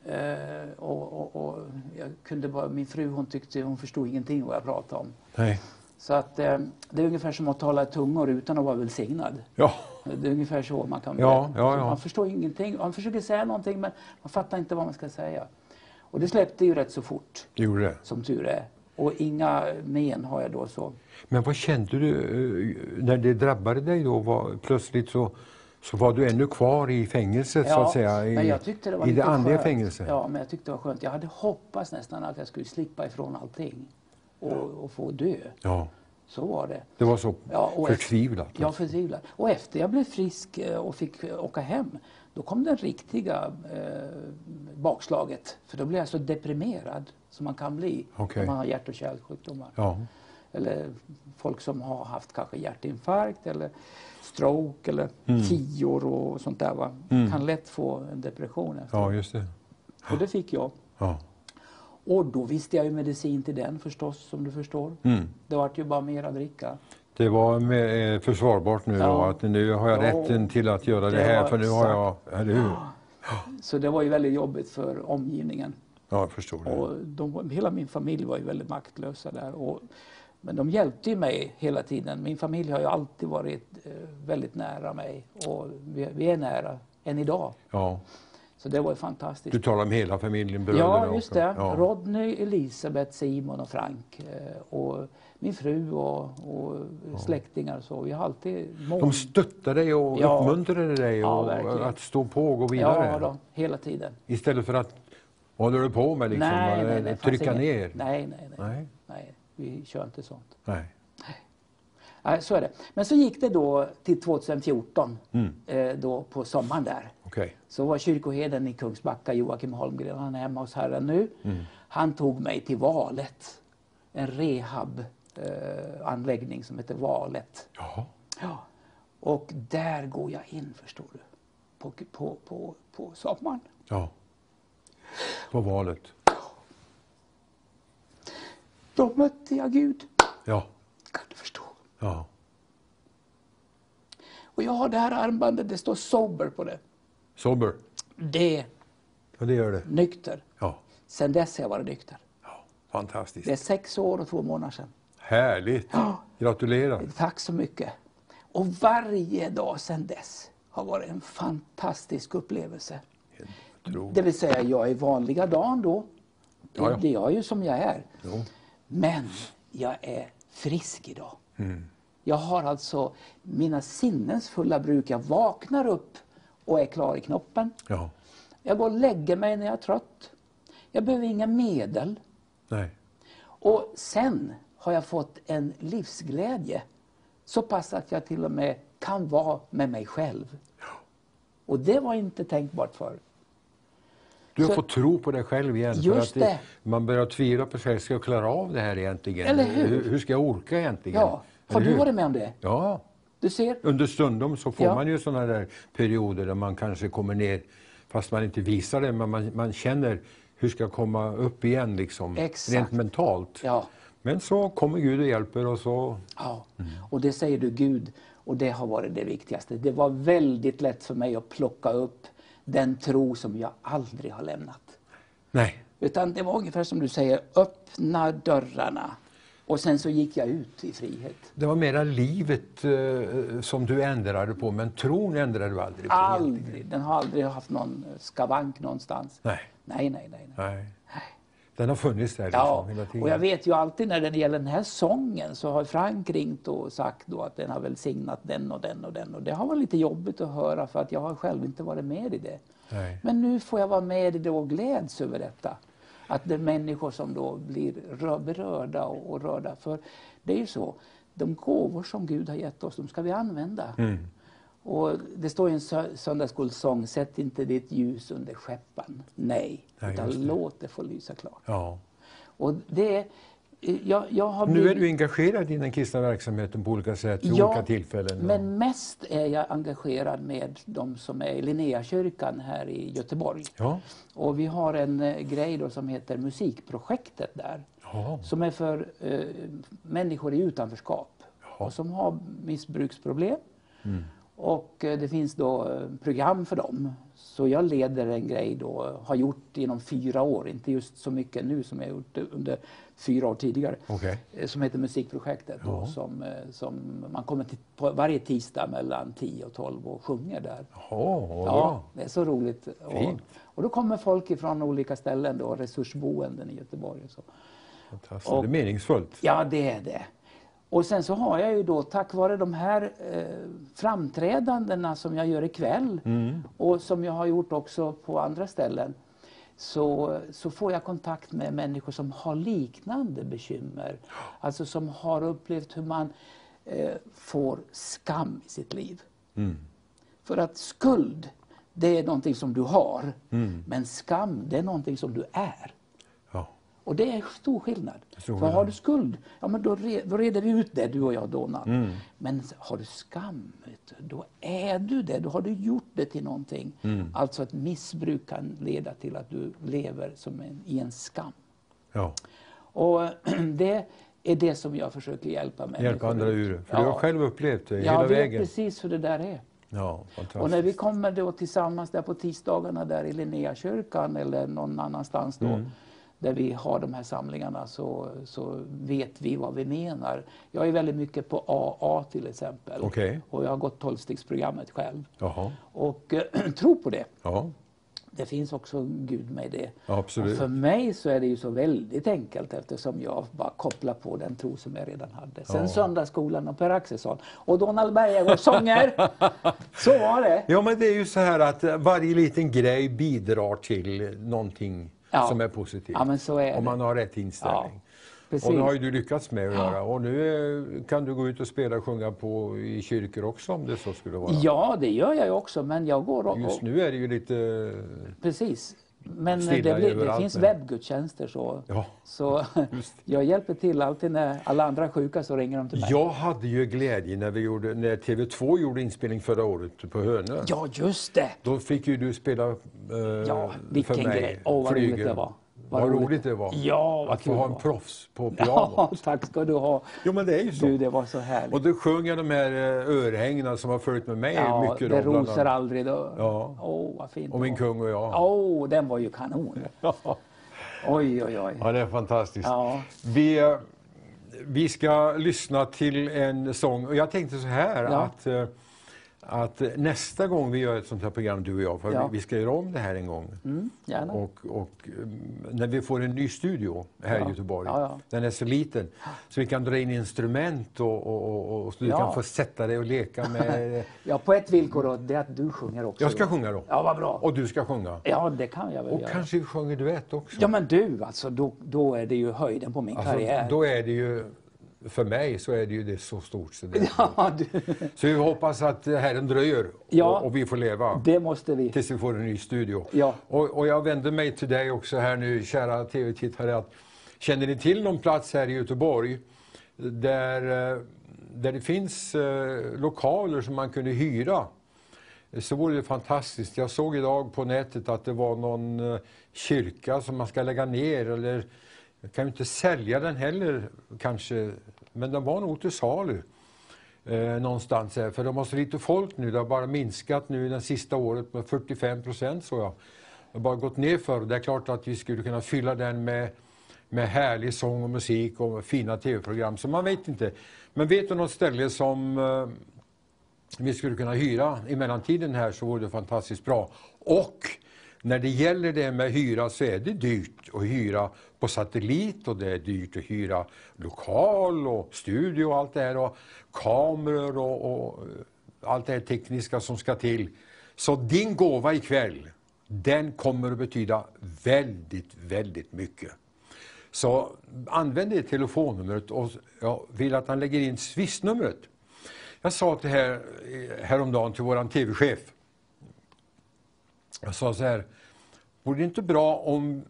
Eh, och, och, och jag kunde bara, min fru hon tyckte hon förstod ingenting vad jag pratade om. Nej. Så att eh, det är ungefär som att tala i tungor utan att vara välsignad. Ja. Det är ungefär så man kan Ja, ja, ja. Man förstår ingenting. Man försöker säga någonting men man fattar inte vad man ska säga. Och det släppte ju rätt så fort, Det gjorde det. som tur är. Och inga men har jag då så. Men vad kände du eh, när det drabbade dig då? Var, plötsligt så, så var du ännu kvar i fängelset så att säga. I, det var I det andliga fängelset. Ja, men jag tyckte det var skönt. Jag hade hoppats nästan att jag skulle slippa ifrån allting och, och få dö. Ja. Så var det. Det var så Ja, och förtvivlat. Ja, förtvivlat. Och efter jag blev frisk eh, och fick eh, åka hem, då kom det riktiga eh, bakslaget. För då blev jag så deprimerad som man kan bli Okej. när man har hjärt och kärlsjukdomar. Ja. Eller folk som har haft kanske hjärtinfarkt eller stroke eller Mm. tior och sånt där. Va? Kan lätt få en depression. efter. Ja, just det. Och det fick jag. Ja. Och då visste jag ju medicin till den förstås, som du förstår. Mm. Det vart ju bara mer att dricka. Det var med, eh, försvarbart nu då, Ja. att nu har jag Ja. rätten till att göra det, Det här var för nu har jag, eller hur? Så det var ju väldigt jobbigt för omgivningen. Ja, jag förstår det. Och de, var- hela min familj var ju väldigt maktlösa där. Och, men de hjälpte ju mig hela tiden. Min familj har ju alltid varit eh, väldigt nära mig. Och vi, är nära än idag. Ja. Så det var ju fantastiskt. Du talar om hela familjen, Ja, just det. Ja. Rodney, Elisabeth, Simon och Frank. eh, Och min fru och, och släktingar. Så vi har alltid mån... De stöttade dig och Ja. uppmuntrade dig Ja, och verkligen. att stå på och gå vidare. Ja, då, hela tiden. Istället för att, vad håller du på med liksom? nej, nej, nej. trycka ner? Nej, nej, nej, Nej. Vi kör inte sånt. Nej. Nej, så är det. Men så gick det då till 2014, Mm. eh, då på sommaren där. Okej. Så var kyrkoherden i Kungsbacka, Joakim Holmgren, han är hemma hos Herren nu. Mm. Han tog mig till Valet, en rehabanläggning eh, som heter Valet. Jaha. Ja. Och där går jag in, förstår du, på, på, på, på sommaren. Ja. På valet. Då mötte jag Gud, Ja. kan du förstå. Ja. Och jag har det här armbandet, det står sober på det. Sober. Det Ja, det gör det. nykter. Ja. Sen dess har jag varit nykter. ja. Fantastiskt. Det är sex år och två månader sedan. Härligt. Ja. Gratulerar. Tack så mycket. Och varje dag sedan dess har varit en fantastisk upplevelse. Det vill säga, jag är vanliga dagen då. Det, Ja, ja. det är jag ju som jag är. Jo. Men jag är frisk idag. Mm. Jag har alltså mina sinnens fulla bruk. Jag vaknar upp och är klar i knoppen. Ja. Jag går och lägger mig när jag är trött. Jag behöver inga medel. Nej. Och sen har jag fått en livsglädje. Så pass att jag till och med kan vara med mig själv. Och det var inte tänkbart förr. Du har Så- fått tro på dig själv igen. Just det. Man börjar tvivla på sig själv. Ska jag klara av det här egentligen? Eller hur? Hur, hur ska jag orka egentligen? Ja, har Eller du hur? varit med om det? Ja. Du ser? Understundom så får Ja. man ju sådana där perioder där man kanske kommer ner, fast man inte visar det, men man, man känner hur ska jag komma upp igen liksom, Exakt. rent mentalt. Ja. Men så kommer Gud och hjälper och så, Ja, Mm. och det säger du Gud och det har varit det viktigaste. Det var väldigt lätt för mig att plocka upp den tro som jag aldrig har lämnat. nej, Utan det var ungefär som du säger, öppna dörrarna. Och sen så gick jag ut i frihet. det var mera livet eh, som du ändrade på, men tron ändrade du aldrig på. egentligen. Aldrig, den har aldrig haft någon skavank någonstans. Nej, Nej, nej, nej. nej. Den har funnits där liksom, Ja, och jag vet ju alltid när det gäller den här sången så har Frank ringt och sagt då att den har välsignat den och den och den. Och det har varit lite jobbigt att höra för att jag har själv inte varit med i det. Nej. Men nu får jag vara med i det och gläds över detta. Att det är människor som då blir rö- berörda och, och rörda. För det är ju så, de gåvor som Gud har gett oss, de ska vi använda. Mm. Och det står i en sö- söndagsskolsång, sätt inte ditt ljus under skeppan. Nej, Nej, utan det. låt det få lysa klart. Ja. Och det, är- jag, jag har Nu är blivit- du engagerad i den kristna verksamheten på olika sätt, vid olika tillfällen. men mest är jag engagerad med de som är i Linnéakyrkan här i Göteborg. Ja. Och vi har en eh, grej då som heter Musikprojektet där. Ja. Som är för eh, människor i utanförskap. Ja. Och som har missbruksproblem. Mm. Och eh, det finns då eh, program för dem. Så jag leder en grej då, har gjort inom fyra år, inte just så mycket nu som jag gjort under fyra år tidigare. Okej. eh, Som heter Musikprojektet. Då, Ja. som, eh, som man kommer till på varje tisdag mellan 10 och 12 och sjunger där. Vad Ja, bra. det är så roligt. Och, och då kommer folk ifrån olika ställen, då, resursboenden i Göteborg. Och så. Fantastiskt. Och- det är meningsfullt. Ja, det är det. Och sen så har jag ju då tack vare de här eh, framträdandena som jag gör ikväll Mm. och som jag har gjort också på andra ställen så, så får jag kontakt med människor som har liknande bekymmer. Alltså som har upplevt hur man eh, får skam i sitt liv. Mm. För att skuld, det är någonting som du har. Mm. Men skam, det är någonting som du är. Ja. Och det är stor skillnad. Stor För har du skuld, ja men då, re, då reder vi ut det du och jag Donald. Mm. Men har du skam, vet du, då är du det. Då har du gjort det till någonting. Mm. Alltså ett missbruk kan leda till att du lever som en, i en skam. Ja. Och det är det som jag försöker hjälpa människor Hjälpa andra ur. För du har själv upplevt det Jag hela vet vägen. precis hur det där är. Ja. Och när vi kommer då tillsammans där på tisdagarna där i Linnéakyrkan eller någon annanstans då, Mm. Där vi har de här samlingarna så, så vet vi vad vi menar. Jag är väldigt mycket på AA till exempel. Okej. Och jag har gått tolvstegsprogrammet själv. Jaha. Och eh, tror på det. Ja, Det finns också Gud med det. Absolut. Och för mig så är det ju så väldigt enkelt eftersom jag bara kopplar på den tro som jag redan hade. Sen Ja. söndagsskolan och Per Axelsson och Donald Bergagårds sånger. så var det. Ja, men det är ju så här att varje liten grej bidrar till någonting Ja. som är positivt. Ja, men så är Om man har rätt inställning. Precis. Och det har ju du lyckats med att Ja. göra. Och nu eh, kan du gå ut och spela och sjunga på, i kyrkor också om det så skulle vara. Ja, det gör jag ju också, men jag går och... Just nu är det ju lite... Precis. Men det, blir, det finns webbgudstjänster så, Ja, så jag hjälper till alltid när alla andra är sjuka så ringer de till mig. Jag hade ju glädje när, vi gjorde, när TV2 gjorde inspelning förra året på Hönö. Ja, just det! Då fick ju du spela eh, Ja, vilken för mig, grej. Åh, vad roligt det var. Vad, roligt det var. Ja, vad Att få ha en proffs på piano. Ja, tack ska du ha. Jo men det är ju så. Du, det var så härligt. Och då sjöng jag de här eh, örhängena som har följt med mig ja, mycket. det då, aldrig dör. Ja. Åh, vad fint Och min kung och jag. Åh, den var ju kanon. Oj, oj, oj. Ja, det är fantastiskt. Ja. Vi, eh, vi ska lyssna till en sång. Och jag tänkte så här Ja. att, eh, att nästa gång vi gör ett sånt här program, du och jag, för Ja. vi, ska göra om det här en gång. Mm. Och, och mm, när vi får en ny studio här Ja. i Göteborg, Ja, den är så liten, så vi kan dra in instrument och, och, och, så du kan få sätta dig och leka med... Ja, på ett villkor då, det är att du sjunger också. Jag ska sjunga då. Ja, vad bra. Och du ska sjunga. Ja, det kan jag väl Och göra. kanske vi sjunger duett också. Ja, men du, alltså, då, då är det ju höjden på min Alltså, karriär. då är det ju, för mig så är det ju det så stort. Så, det, Ja, du, så vi hoppas att Herren dröjer Ja. och, och vi får leva det måste vi. tills vi får en ny studio. Ja. Och, och jag vänder mig till dig också här nu, kära tv-tittare. Att, känner ni till någon plats här i Göteborg där, eh, där det finns eh, lokaler som man kunde hyra? Så vore det fantastiskt. Jag såg idag på nätet att det var någon eh, kyrka som man ska lägga ner. Eller, jag kan ju inte sälja den heller kanske, men den var nog till salu eh, någonstans här. För de har så lite folk nu. Det har bara minskat nu det sista året med 45 procent så jag. Det har bara gått ner för. Det är klart att vi skulle kunna fylla den med, med härlig sång och musik och fina tv-program. Så man vet inte. Men vet du något ställe som eh, vi skulle kunna hyra i mellantiden här så vore det fantastiskt bra. Och när det gäller det med hyra så är det dyrt att hyra på satellit och det är dyrt att hyra lokal och studio och allt det här och kameror och, och eh, allt det här tekniska som ska till. Så din gåva ikväll, den kommer att betyda väldigt, väldigt mycket. Så använd det telefonnumret och jag vill att han lägger in swishnumret. Jag sa det här, eh, häromdagen till våran tv-chef. Jag sa så här, vore det inte bra om...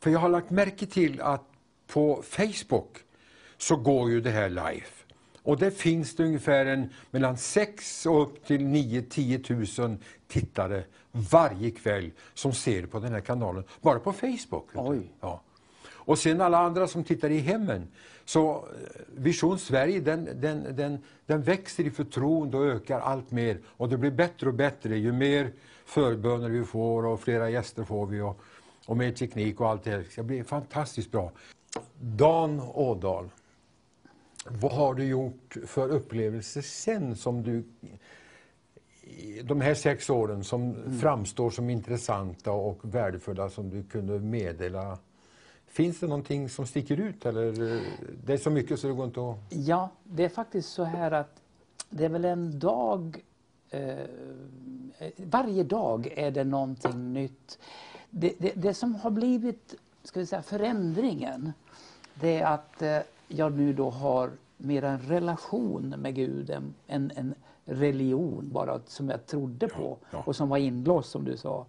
För jag har lagt märke till att på Facebook så går ju det här live. Och där finns det ungefär en, mellan 6 och upp till 9-10 000 tittare varje kväll som ser på den här kanalen, bara på Facebook. Oj. Ja. Och sen alla andra som tittar i hemmen. Så eh, Vision Sverige den, den, den, den växer i förtroende och ökar allt mer. Och det blir bättre och bättre ju mer förböner vi får och flera gäster får vi och, och mer teknik och allt det här. Det ska bli fantastiskt bra. Dan Ådahl, vad har du gjort för upplevelser sen som du de här sex åren som framstår som intressanta och värdefulla som du kunde meddela? Finns det någonting som sticker ut eller det är så mycket så det går inte att... Ja, det är faktiskt så här att det är väl en dag... Eh, varje dag är det någonting nytt. Det, det, det som har blivit ska vi säga, förändringen det är att eh, jag nu då har mer en relation med Gud än en, en religion bara som jag trodde på ja. och som var inlåst som du sa.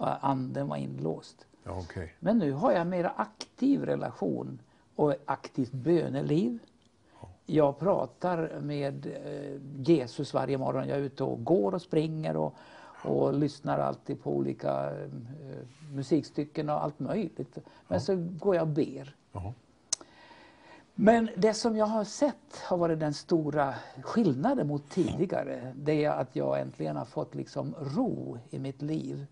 Eh, Anden var inlåst. Ja, okej. Men nu har jag en mer aktiv relation och aktivt böneliv. Jag pratar med eh, Jesus varje morgon. Jag är ute och går och springer och, och lyssnar alltid på olika eh, musikstycken och allt möjligt. Men så går jag och ber. Ja. Men det som jag har sett har varit den stora skillnaden mot tidigare. Det är att jag äntligen har fått liksom ro i mitt liv.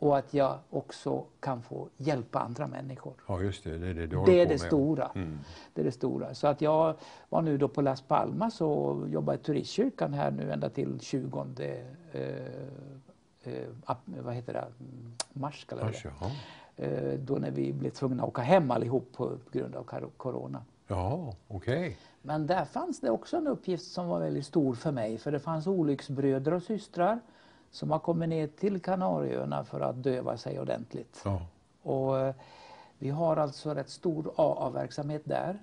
Och att jag också kan få hjälpa andra människor. ja, just det. Det är det du Det är det stora. Mm. Det är det stora. Så att jag var nu då på Las Palmas och jobbade i turistkyrkan här nu ända till 20 eh, vad heter det? Mm, mars. vi Mars. Eh, då när vi blev tvungna att åka hem allihop på, på grund av corona. Ja, okej. Men där fanns det också en uppgift som var väldigt stor för mig. För det fanns olycksbröder och systrar som har kommit ner till Kanarieöarna för att döva sig ordentligt. Ja. Och eh, vi har alltså rätt stor AA-verksamhet där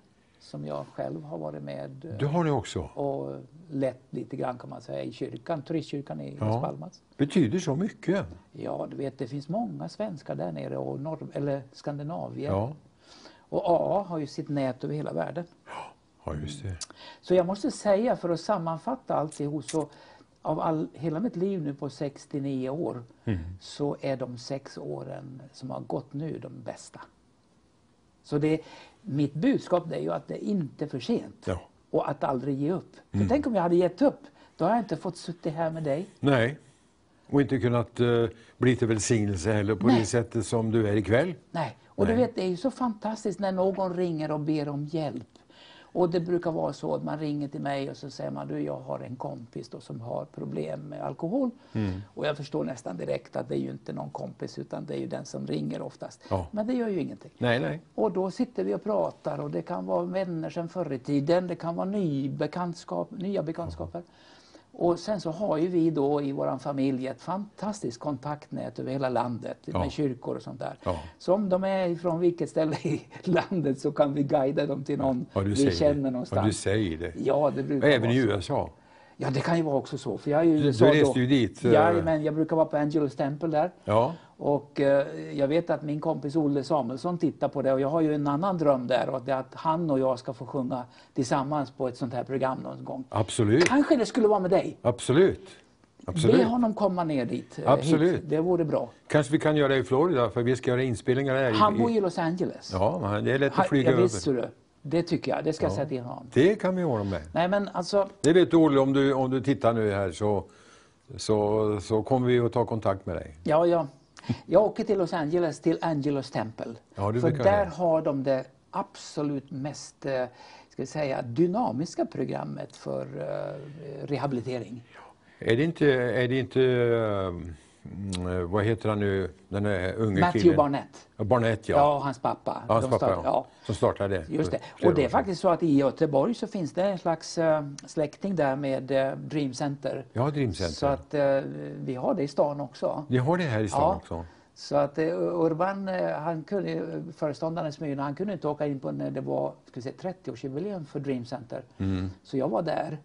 som jag själv har varit med eh, Det har ni också. och lett lite grann kan man säga i kyrkan, turistkyrkan i Ja. Las Palmas. Betyder så mycket. Ja, du vet det finns många svenskar där nere och norr, eller Skandinavien. Ja, Och AA har ju sitt nät över hela världen. ja just det. Så jag måste säga för att sammanfatta alltihop så av all, hela mitt liv nu på 69 år Mm. så är de sex åren som har gått nu de bästa. Så det, mitt budskap är ju att det inte är för sent Ja. och att aldrig ge upp. För Mm. tänk om jag hade gett upp, då har jag inte fått suttit här med dig. Nej. Och inte kunnat eh, bli till välsignelse heller på Nej. det sättet som du är ikväll. Nej. Och Nej. du vet, det är ju så fantastiskt när någon ringer och ber om hjälp. Och det brukar vara så att man ringer till mig och så säger man du jag har en kompis då som har problem med alkohol. Mm. Och jag förstår nästan direkt att det är ju inte någon kompis utan det är ju den som ringer oftast. Ja. Men det gör ju ingenting. Nej, nej. Och då sitter vi och pratar och det kan vara vänner sedan förr i tiden, det kan vara ny bekantskap, nya bekantskaper. Och sen så har ju vi då i vår familj ett fantastiskt kontaktnät över hela landet Ja. med kyrkor och sånt där. Ja. Så om de är från vilket ställe i landet så kan vi guida dem till någon Ja, vi känner det. någonstans. Ja, du säger det. Ja, det brukar Även i. USA. Ja, det kan ju vara också så. För jag är ju Du- reste ju dit, eh. Ja, men jag brukar vara på Angelos Temple där. Ja. Och eh, jag vet att min kompis Olle Samuelsson tittar på det och jag har ju en annan dröm där och det är att han och jag ska få sjunga tillsammans på ett sånt här program någon gång. Absolut. Kanske det skulle vara med dig. Absolut. Be Absolut. honom komma ner dit. eh, Absolut. Hit. Det vore bra. Kanske vi kan göra det i Florida för vi ska göra inspelningar där. Han bor i Los Angeles. Ja, det är lätt att flyga ja, visst, över. du. Det tycker jag. Det ska jag Ja. säga till honom. Det kan vi ordna med. Nej men alltså, Det vet du Olle, om du, om du tittar nu här så, så, så kommer vi att ta kontakt med dig. ja, ja. Jag åker till Los Angeles, till Angelos Temple. Ja, För där har de det absolut mest eh, ska säga, dynamiska programmet för eh, rehabilitering. Är det inte, är det inte mm, vad heter han nu, den där unge Matthew killen? Barnett. Ja, Barnett ja. Ja, hans pappa. Ja, hans pappa start- ja. Som startade det. Just det. Och det är faktiskt så att i Göteborg så finns det en slags eh, släkting där med eh, Dream Center. Ja, Dream Center. Så att eh, vi har det i stan också. Ni har det här i stan Ja. också? Så att Urban, han kunde, föreståndaren Smyrna, han kunde inte åka in på när det var ska vi säga, 30-årsjubileum för Dream Center. Mm. Så jag var där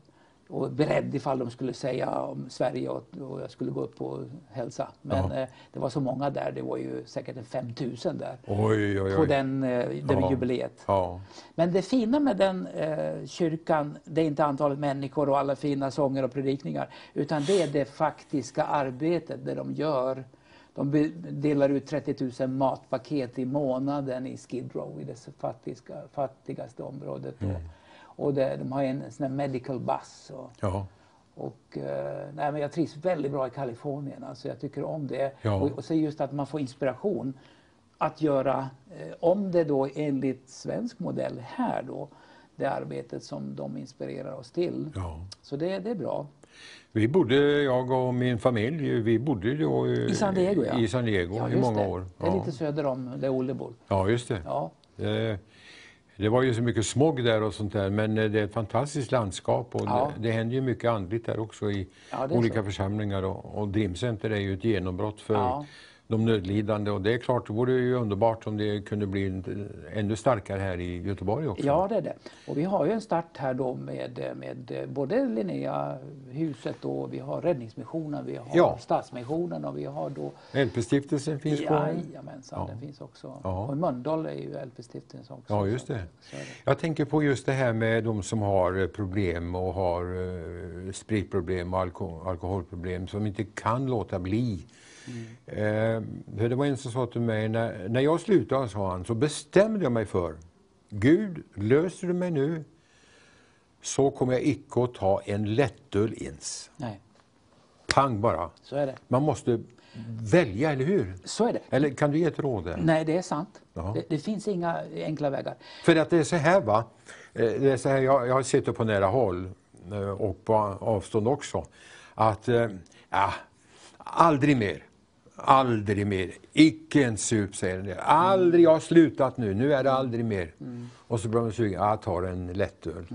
och beredd ifall de skulle säga om Sverige och, och jag skulle gå upp och hälsa. Men eh, det var så många där, det var ju säkert en 5000 där Oj, oj, oj. på den, eh, det Ja. jubileet. Ja. Men det fina med den eh, kyrkan, det är inte antalet människor och alla fina sånger och predikningar, utan det är det faktiska arbetet, det de gör. De delar ut 30 000 matpaket i månaden i Skid Row, i det fattiga, fattigaste området. Mm. Och, det, de har en sån här medical bus. Och, ja. och, eh, nej, men jag trivs väldigt bra i Kalifornien. Alltså jag tycker om det. Ja. Och, och så just att man får inspiration att göra, eh, om det då enligt svensk modell här då, det arbetet som de inspirerar oss till. ja. Så det, det är bra. Vi bodde, jag och min familj, vi bodde då i, I San Diego ja. i, San Diego ja, i många det. år. Det är Ja. lite söder om där Olle bor. ja, just det. Ja. det. Det var ju så mycket smog där och sånt där, men eh, det är ett fantastiskt landskap och Ja. det, det händer ju mycket andligt där också i Ja, olika så. församlingar och, och Dream Center är ju ett genombrott för, Ja. De nödlidande. Och det är klart, det vore ju underbart om det kunde bli ännu starkare här i Göteborg också. Ja, det är det. Och vi har ju en start här då med, med både Linnéahuset och vi har Räddningsmissionen, vi har Ja. Stadsmissionen och vi har då LP-stiftelsen finns kvar. Jajamensan, Ja. den finns också. Ja. Och i Mölndal är ju LP-stiftelsen också. Ja, just det. Det. Jag tänker på just det här med de som har eh, problem och har eh, spritproblem och alko alkoholproblem som inte kan låta bli. Eh, för det var en som sa till mig, när, när jag slutade sa han, så bestämde jag mig för, Gud, löser du mig nu så kommer jag icke att ta en lättöl ens. Nej, Pang bara. så är det. Man måste välja, eller hur? Så är det. Eller kan du ge ett råd där? Nej, det är sant. Det, det finns inga enkla vägar. För att det är så här va, Eh, det är så här, jag, jag har sett det på nära håll eh, och på avstånd också, att eh, ja, aldrig mer. Aldrig mer. Icke en sup säger den. Aldrig, jag har slutat nu, nu är det aldrig mer. Och så blir man sugen, ja, jag tar en lättöl.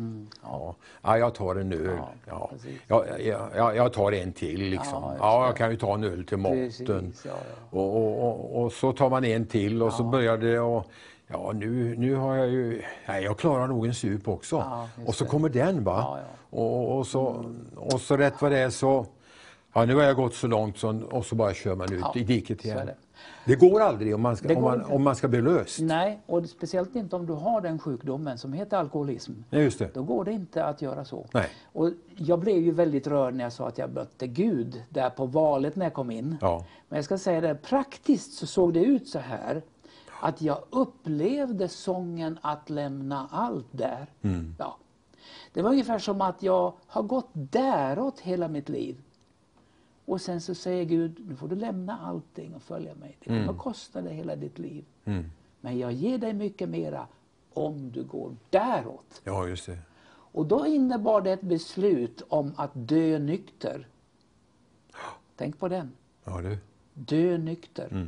ja. Ja, jag tar en öl. Ja, Ja. Jag, jag, jag tar en till liksom. Ja, Ja, jag kan ju ta en öl till maten. Och, och, och, och så tar man en till och så börjar det och Ja, nu, nu har jag ju... Nej, jag klarar nog en sup också. Och så det. kommer den va. Och, och, så, och så rätt vad det är så... Ja, nu har jag gått så långt så, och så bara kör man ut Ja, i diket igen. det. Det. går aldrig om man ska, om man, om man ska bli löst. Nej, och speciellt inte om du har den sjukdomen som heter alkoholism. Ja, just det. Då går det inte att göra så. Nej. Och jag blev ju väldigt rörd när jag sa att jag mötte Gud där på valet när jag kom in. Ja. Men jag ska säga det, praktiskt så såg det ut så här att jag upplevde sången att lämna allt där. Mm. Ja. Det var ungefär som att jag har gått däråt hela mitt liv. Och sen så säger Gud, nu får du lämna allting och följa mig. Det kommer Mm. kosta dig hela ditt liv. Men jag ger dig mycket mera om du går däråt. Ja, just det. Och då innebar det ett beslut om att dö nykter. Tänk på den. Ja, du. Dö nykter.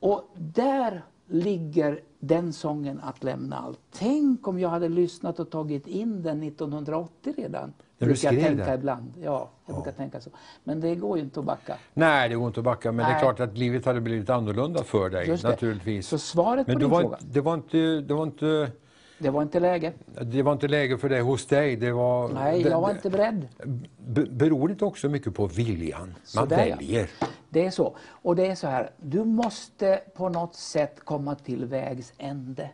Och där ligger den sången att lämna allt. Tänk om jag hade lyssnat och tagit in den 1980 redan. Du brukar jag skrev tänka den? ibland. Ja, jag brukar tänka så. Men det går ju inte att backa. Nej, det går inte att backa. Men det är Nej. klart att livet hade blivit annorlunda för dig. Just det. Naturligtvis. Så svaret men på det din var, fråga, inte- det, var inte, det, var inte, det var inte läge. det var inte läge för det hos dig. Det var, Nej, det, jag var det- inte beredd. Be- Beror det också mycket på viljan? Man Sådär, ja. Det är så. Och det är så här, du måste på något sätt komma till vägs ände.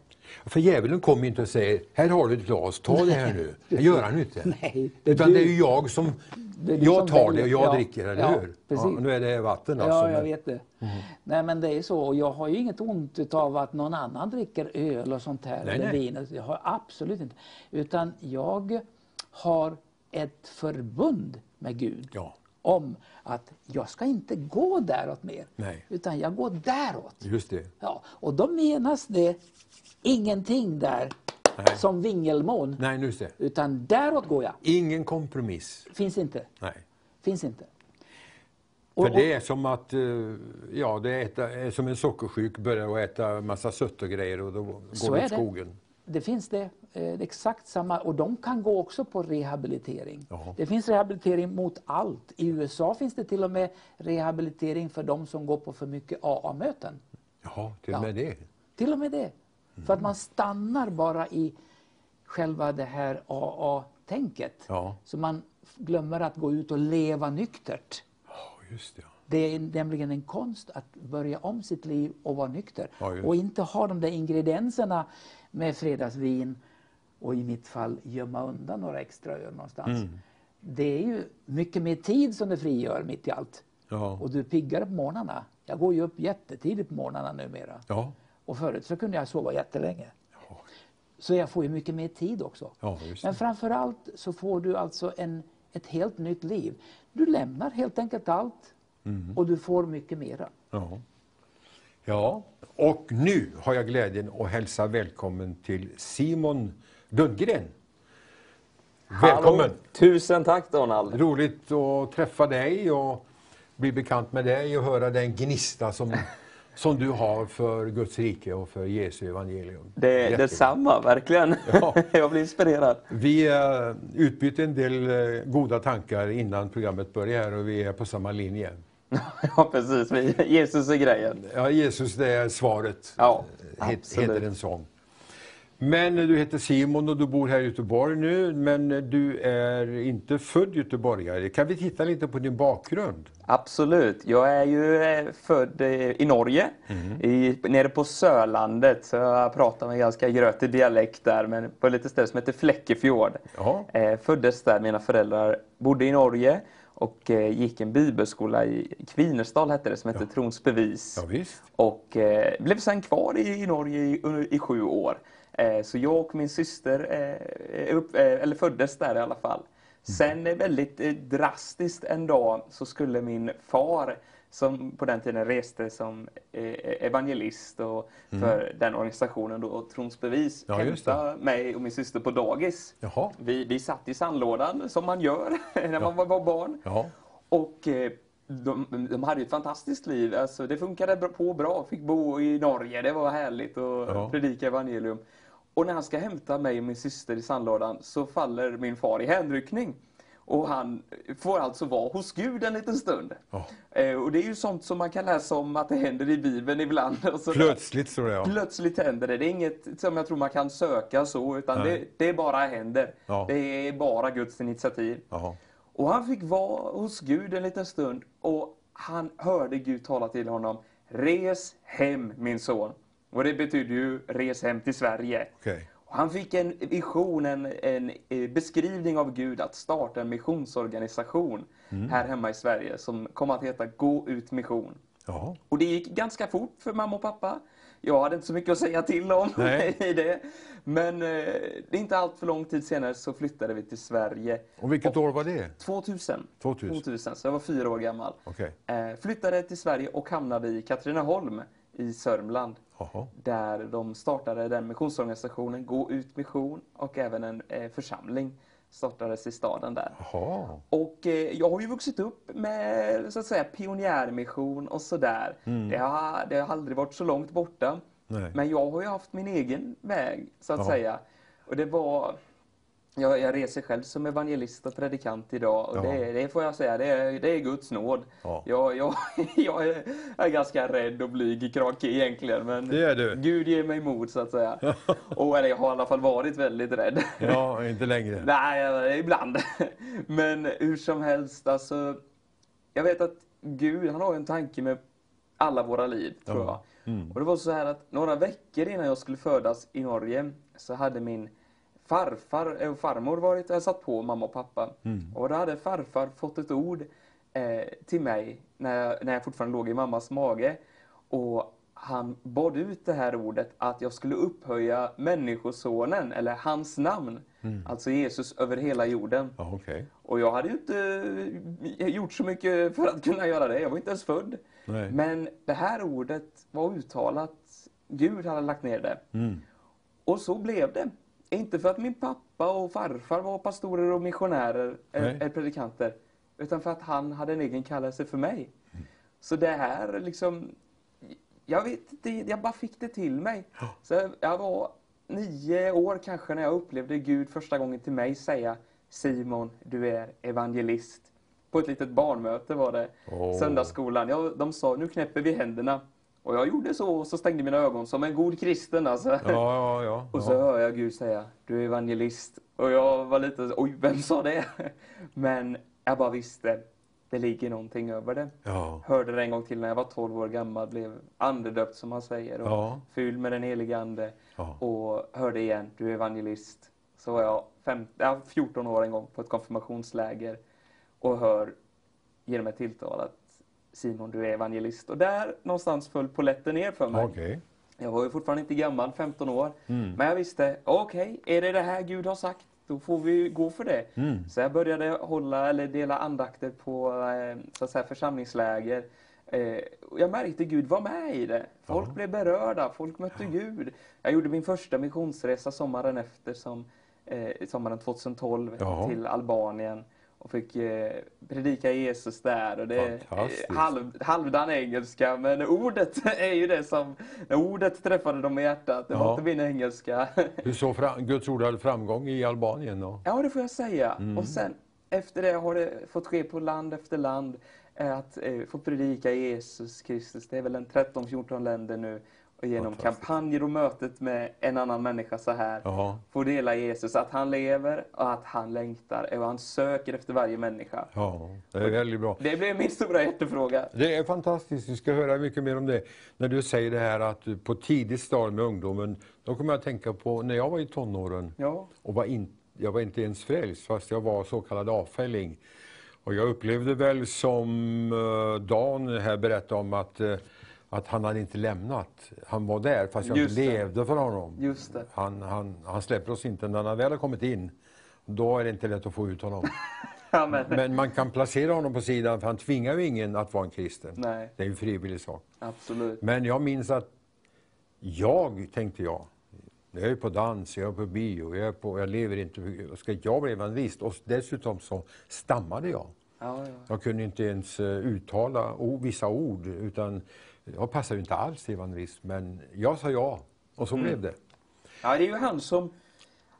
För djävulen kommer inte och säger, här har du ett glas, ta det här nu. Det gör han inte. Nej, det Utan du. det är ju jag som, Det jag tar det väljer. och jag Ja, dricker, eller ja, hur? precis. nu är det vatten alltså. Ja, jag men- vet det. Nej, men det är så. Och jag har ju inget ont av att någon annan dricker öl och sånt här. Nej, eller nej. vin. Jag har absolut inte. Utan jag har ett förbund med Gud. Ja. Om att jag ska inte gå däråt mer. Nej. Utan jag går däråt. Just det. Ja, och då menas det ingenting där Nej. som vingelmån. Nej, just det. Utan däråt går jag. Ingen kompromiss. Finns inte. Nej. Finns inte. För det är som att, eh, ja, det är, äta, är som en sockersjuk börjar att äta massa sött och grejer och då går det åt skogen. Det finns det. Eh, exakt samma. Och de kan gå också på rehabilitering. Ja. Det finns rehabilitering mot allt. I USA finns det till och med rehabilitering för de som går på för mycket AA-möten. Jaha, till och Ja. med det. Till och med det. För att man stannar bara i själva det här AA-tänket. Ja. Så man glömmer att gå ut och leva nyktert. Ja, just det. Det är nämligen en konst att börja om sitt liv och vara nykter. Ja, och inte ha de där ingredienserna med fredagsvin och i mitt fall gömma undan några extra öl någonstans. Mm. Det är ju mycket mer tid som det frigör mitt i allt. Ja. Och du är piggare på morgnarna. Jag går ju upp jättetidigt på morgnarna numera. Ja, Och förut så kunde jag sova jättelänge. Så jag får ju mycket mer tid också. ja Men det. framför allt så får du alltså en, ett helt nytt liv. Du lämnar helt enkelt allt Mm. och du får mycket mera. Ja. ja, och nu har jag glädjen att hälsa välkommen till Simon Lundgren. Välkommen! Hallå. Tusen tack Donald. Roligt att träffa dig och bli bekant med dig och höra den gnista som, som du har för Guds rike och för Jesu evangelium. Det är detsamma, verkligen. Ja. Jag blir inspirerad. Vi uh, utbytte en del eh, goda tankar innan programmet började och vi är på samma linje. ja, precis. Jesus är grejen. Ja, Jesus det är svaret, Ja, het, absolut. heter en sång. Men du heter Simon och du bor här i Göteborg nu, men du är inte född göteborgare. Kan vi titta lite på din bakgrund? Absolut. Jag är ju eh, född eh, i Norge, i, nere på Sölandet. Så jag pratar med ganska grötig dialekt där, men på ett litet ställe som heter Fläckefjord. Eh, föddes där, mina föräldrar bodde i Norge och eh, gick en bibelskola i Kvinesdal, hette det, som hette Trons bevis. Ja. Och eh, blev sen kvar i, i Norge i, i sju år. Eh, så jag och min syster eh, upp, eh, eller föddes där i alla fall. Sen eh, väldigt eh, drastiskt en dag så skulle min far, som på den tiden reste som eh, evangelist och för den organisationen då, Trons bevis, Ja, just det. hämta mig och min syster på dagis. Jaha. Vi, vi satt i sandlådan som man gör när man var, var barn. Ja. Och eh, de, de hade ett fantastiskt liv. Alltså, det funkade på bra. Fick bo i Norge. Det var härligt att Ja. predika evangelium. Och när han ska hämta mig och min syster i sandlådan så faller min far i hänryckning. Och han får alltså vara hos Gud en liten stund. Eh, och det är ju sånt som man kan läsa om att det händer i Bibeln ibland. Plötsligt står det ja. Plötsligt händer det. Det är inget som jag tror man kan söka så, utan det, det bara händer. Ja. Det är bara Guds initiativ. Jaha. Och han fick vara hos Gud en liten stund och han hörde Gud tala till honom. Res hem min son. Och det betyder ju res hem till Sverige. Okej. Och han fick en vision, en, en eh, beskrivning av Gud att starta en missionsorganisation här hemma i Sverige som kom att heta Gå ut mission. Jaha. Och det gick ganska fort för mamma och pappa. Jag hade inte så mycket att säga till om Nej. i det. Men eh, det är inte allt för lång tid senare så flyttade vi till Sverige. Och vilket år var det? 2000. 2000. 2000, så jag var fyra år gammal. Okej. Eh, flyttade till Sverige och hamnade i Katrineholm i Sörmland. Jaha. Där de startade den missionsorganisationen Gå ut mission och även en eh, församling startades i staden där. Jaha. Och eh, jag har ju vuxit upp med så att säga pionjärmission och sådär. Det, har, det har aldrig varit så långt borta. Nej. Men jag har ju haft min egen väg så att Ja. säga. Och det var jag, jag reser själv som evangelist och predikant idag och Ja. det, det får jag säga, det är, det är Guds nåd. Ja. Jag, jag, jag är, ganska rädd och blyg i krake egentligen men. Gud ger mig mod så att säga. och eller, jag har i alla fall varit väldigt rädd. Ja, inte längre. Nej, ibland. Men hur som helst, alltså. Jag vet att Gud, han har en tanke med alla våra liv, tror Ja. jag. Mm. Och det var så här att några veckor innan jag skulle födas i Norge så hade min farfar och farmor varit och hälsat på mamma och pappa. Mm. Och då hade farfar fått ett ord eh, till mig när jag, när jag fortfarande låg i mammas mage. Och han bad ut det här ordet att jag skulle upphöja Människosonen, eller hans namn, Mm. alltså Jesus, över hela jorden. Ja, okej. Och jag hade ju inte eh, gjort så mycket för att kunna göra det. Jag var inte ens född. Nej. Men det här ordet var uttalat. Gud hade lagt ner det. Mm. Och så blev det. Inte för att min pappa och farfar var pastorer och missionärer eller predikanter. Utan för att han hade en egen kallelse för mig. Så det här liksom... Jag vet inte, jag bara fick det till mig. Så jag- var nio år kanske när jag upplevde Gud första gången till mig säga Simon, du är evangelist. På ett litet barnmöte var det. Åh. Söndagsskolan. Ja, de sa, nu knäpper vi händerna. Och jag gjorde så och så stängde mina ögon som en god kristen alltså. Ja, ja, ja. Och så ja. hör jag Gud säga, du är evangelist. Och jag var lite oj, vem sa det? Men jag bara visste, det ligger någonting över det. Ja. Hörde det en gång till när jag var 12 år gammal, blev andedöpt som man säger. Och Ja. fylld med den helige ande. Ja. Och hörde igen, du är evangelist. Så var jag fem, ja, 14 år en gång på ett konfirmationsläger. Och hör genom ett tilltal att Simon, du är evangelist. Och där någonstans föll polletten ner för mig. Okej. Jag var ju fortfarande inte gammal, 15 år. Mm. Men jag visste, okej, är det det här Gud har sagt, då får vi gå för det. Mm. Så jag började hålla eller dela andakter på eh, så att säga, församlingsläger. Eh, Jag märkte Gud var med i det. Folk Ja. blev berörda, folk mötte Gud. Jag gjorde min första missionsresa sommaren efter, som, eh, sommaren 2012, Jaha. till Albanien. Och fick eh, predika Jesus där. Och det är halv, halvdan engelska, men ordet är ju det som... Ordet träffade dem i hjärtat, det var Ja. inte min engelska. Du såg fram, Guds ord hade framgång i Albanien då? Ja, det får jag säga. Mm. Och sen efter det har det fått ske på land efter land. eh, att eh, få predika Jesus Kristus. Det är väl en 13-14 länder nu. Och genom kampanjer och mötet med en annan människa så här. Ja. Få dela Jesus, att han lever och att han längtar och han söker efter varje människa. ja, det är väldigt bra. Det blir min stora hjärtefråga. Det är fantastiskt, vi ska höra mycket mer om det. När du säger det här att på tidigt stadium med ungdomen, då kommer jag att tänka på när jag var i tonåren Ja, och var in, jag var inte ens frälst fast jag var så kallad avfälling. Och jag upplevde väl som uh, Dan här berättade om att, eh, att han hade inte lämnat. Han var där fast jag Just inte det. levde för honom. Han, han, han släpper oss inte. När han väl har kommit in, då är det inte lätt att få ut honom. Ja, men, man kan placera honom på sidan för han tvingar ju ingen att vara en kristen. Nej, Det är en frivillig sak. absolut. Men jag minns att jag, tänkte jag, jag är på dans, jag är på bio, jag, är på, jag lever inte, ska jag bli evangelist? Och dessutom så stammade jag. Ja, ja. Jag kunde inte ens eh, uttala vissa ord, utan jag passade ju inte alls till evangelist. Men jag sa ja, och så blev det. ja, det är ju han som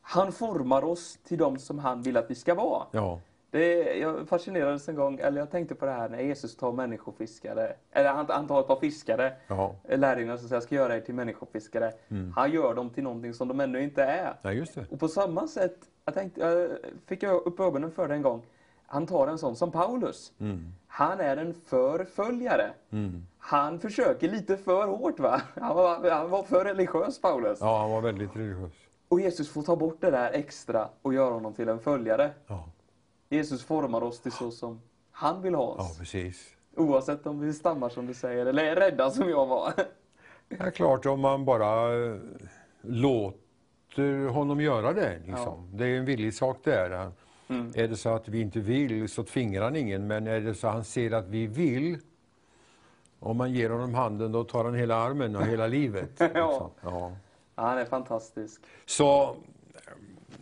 han formar oss till de som han vill att vi ska vara. Ja, Det, jag fascinerades en gång, eller jag tänkte på det här när Jesus tar människofiskare, eller han, han tar ett par fiskare, ja, lärjungarna som säger jag ska göra er till människofiskare. Han gör dem till någonting som de ännu inte är. det. Och på samma sätt, jag tänkte, jag fick jag upp ögonen för det en gång. Han tar en sån som Paulus. Mm. Han är en förföljare. Mm. Han försöker lite för hårt va? Han var, han var för religiös Paulus. Ja, han var väldigt religiös. Och Jesus får ta bort det där extra och göra honom till en följare. Ja, Jesus formar oss till så som han vill ha ja oss. precis. Oavsett om vi stammar som du säger, eller är rädda som jag var. Ja, klart om man bara eh, låter honom göra det. Liksom. Det är en villig sak där. Han- Mm. Är det så att vi inte vill så tvingar han ingen, men är det så att han ser att vi vill, om man ger honom handen då tar han hela armen och hela livet. liksom. ja. Ja, han är fantastisk. Så,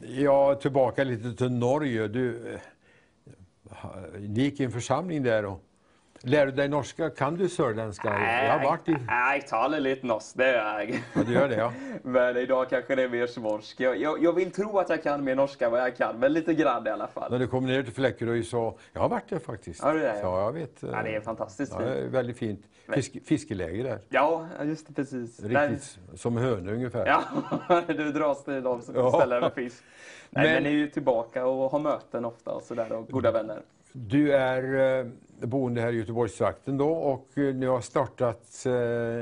ja, tillbaka lite till Norge. Du, eh, ni gick i en församling där och lärde dig norska. Kan du sörländska? Jag har varit i... Nej, jag talar lite norsk, det gör jag. Ja, du gör det, ja. Men idag kanske det är mer svorsk. Jag, jag, jag vill tro att jag kan mer norska än vad jag kan, men lite grann i alla fall. När du kom ner till Fläckeröj så... Jag har varit där faktiskt. Ja, det är. Ja, jag vet. eh, Ja, det är fantastiskt Ja, fint. är väldigt fint. Fisk, fiskeläger där. Ja, just det, precis. Riktigt som hönor ungefär. Ja, du dras till de som Ja. ställer med fisk. Nej, Men- men... ni är ju tillbaka och har möten ofta och sådär och goda vänner. Du är eh, boende här i Göteborgstrakten då och eh, ni har startat eh,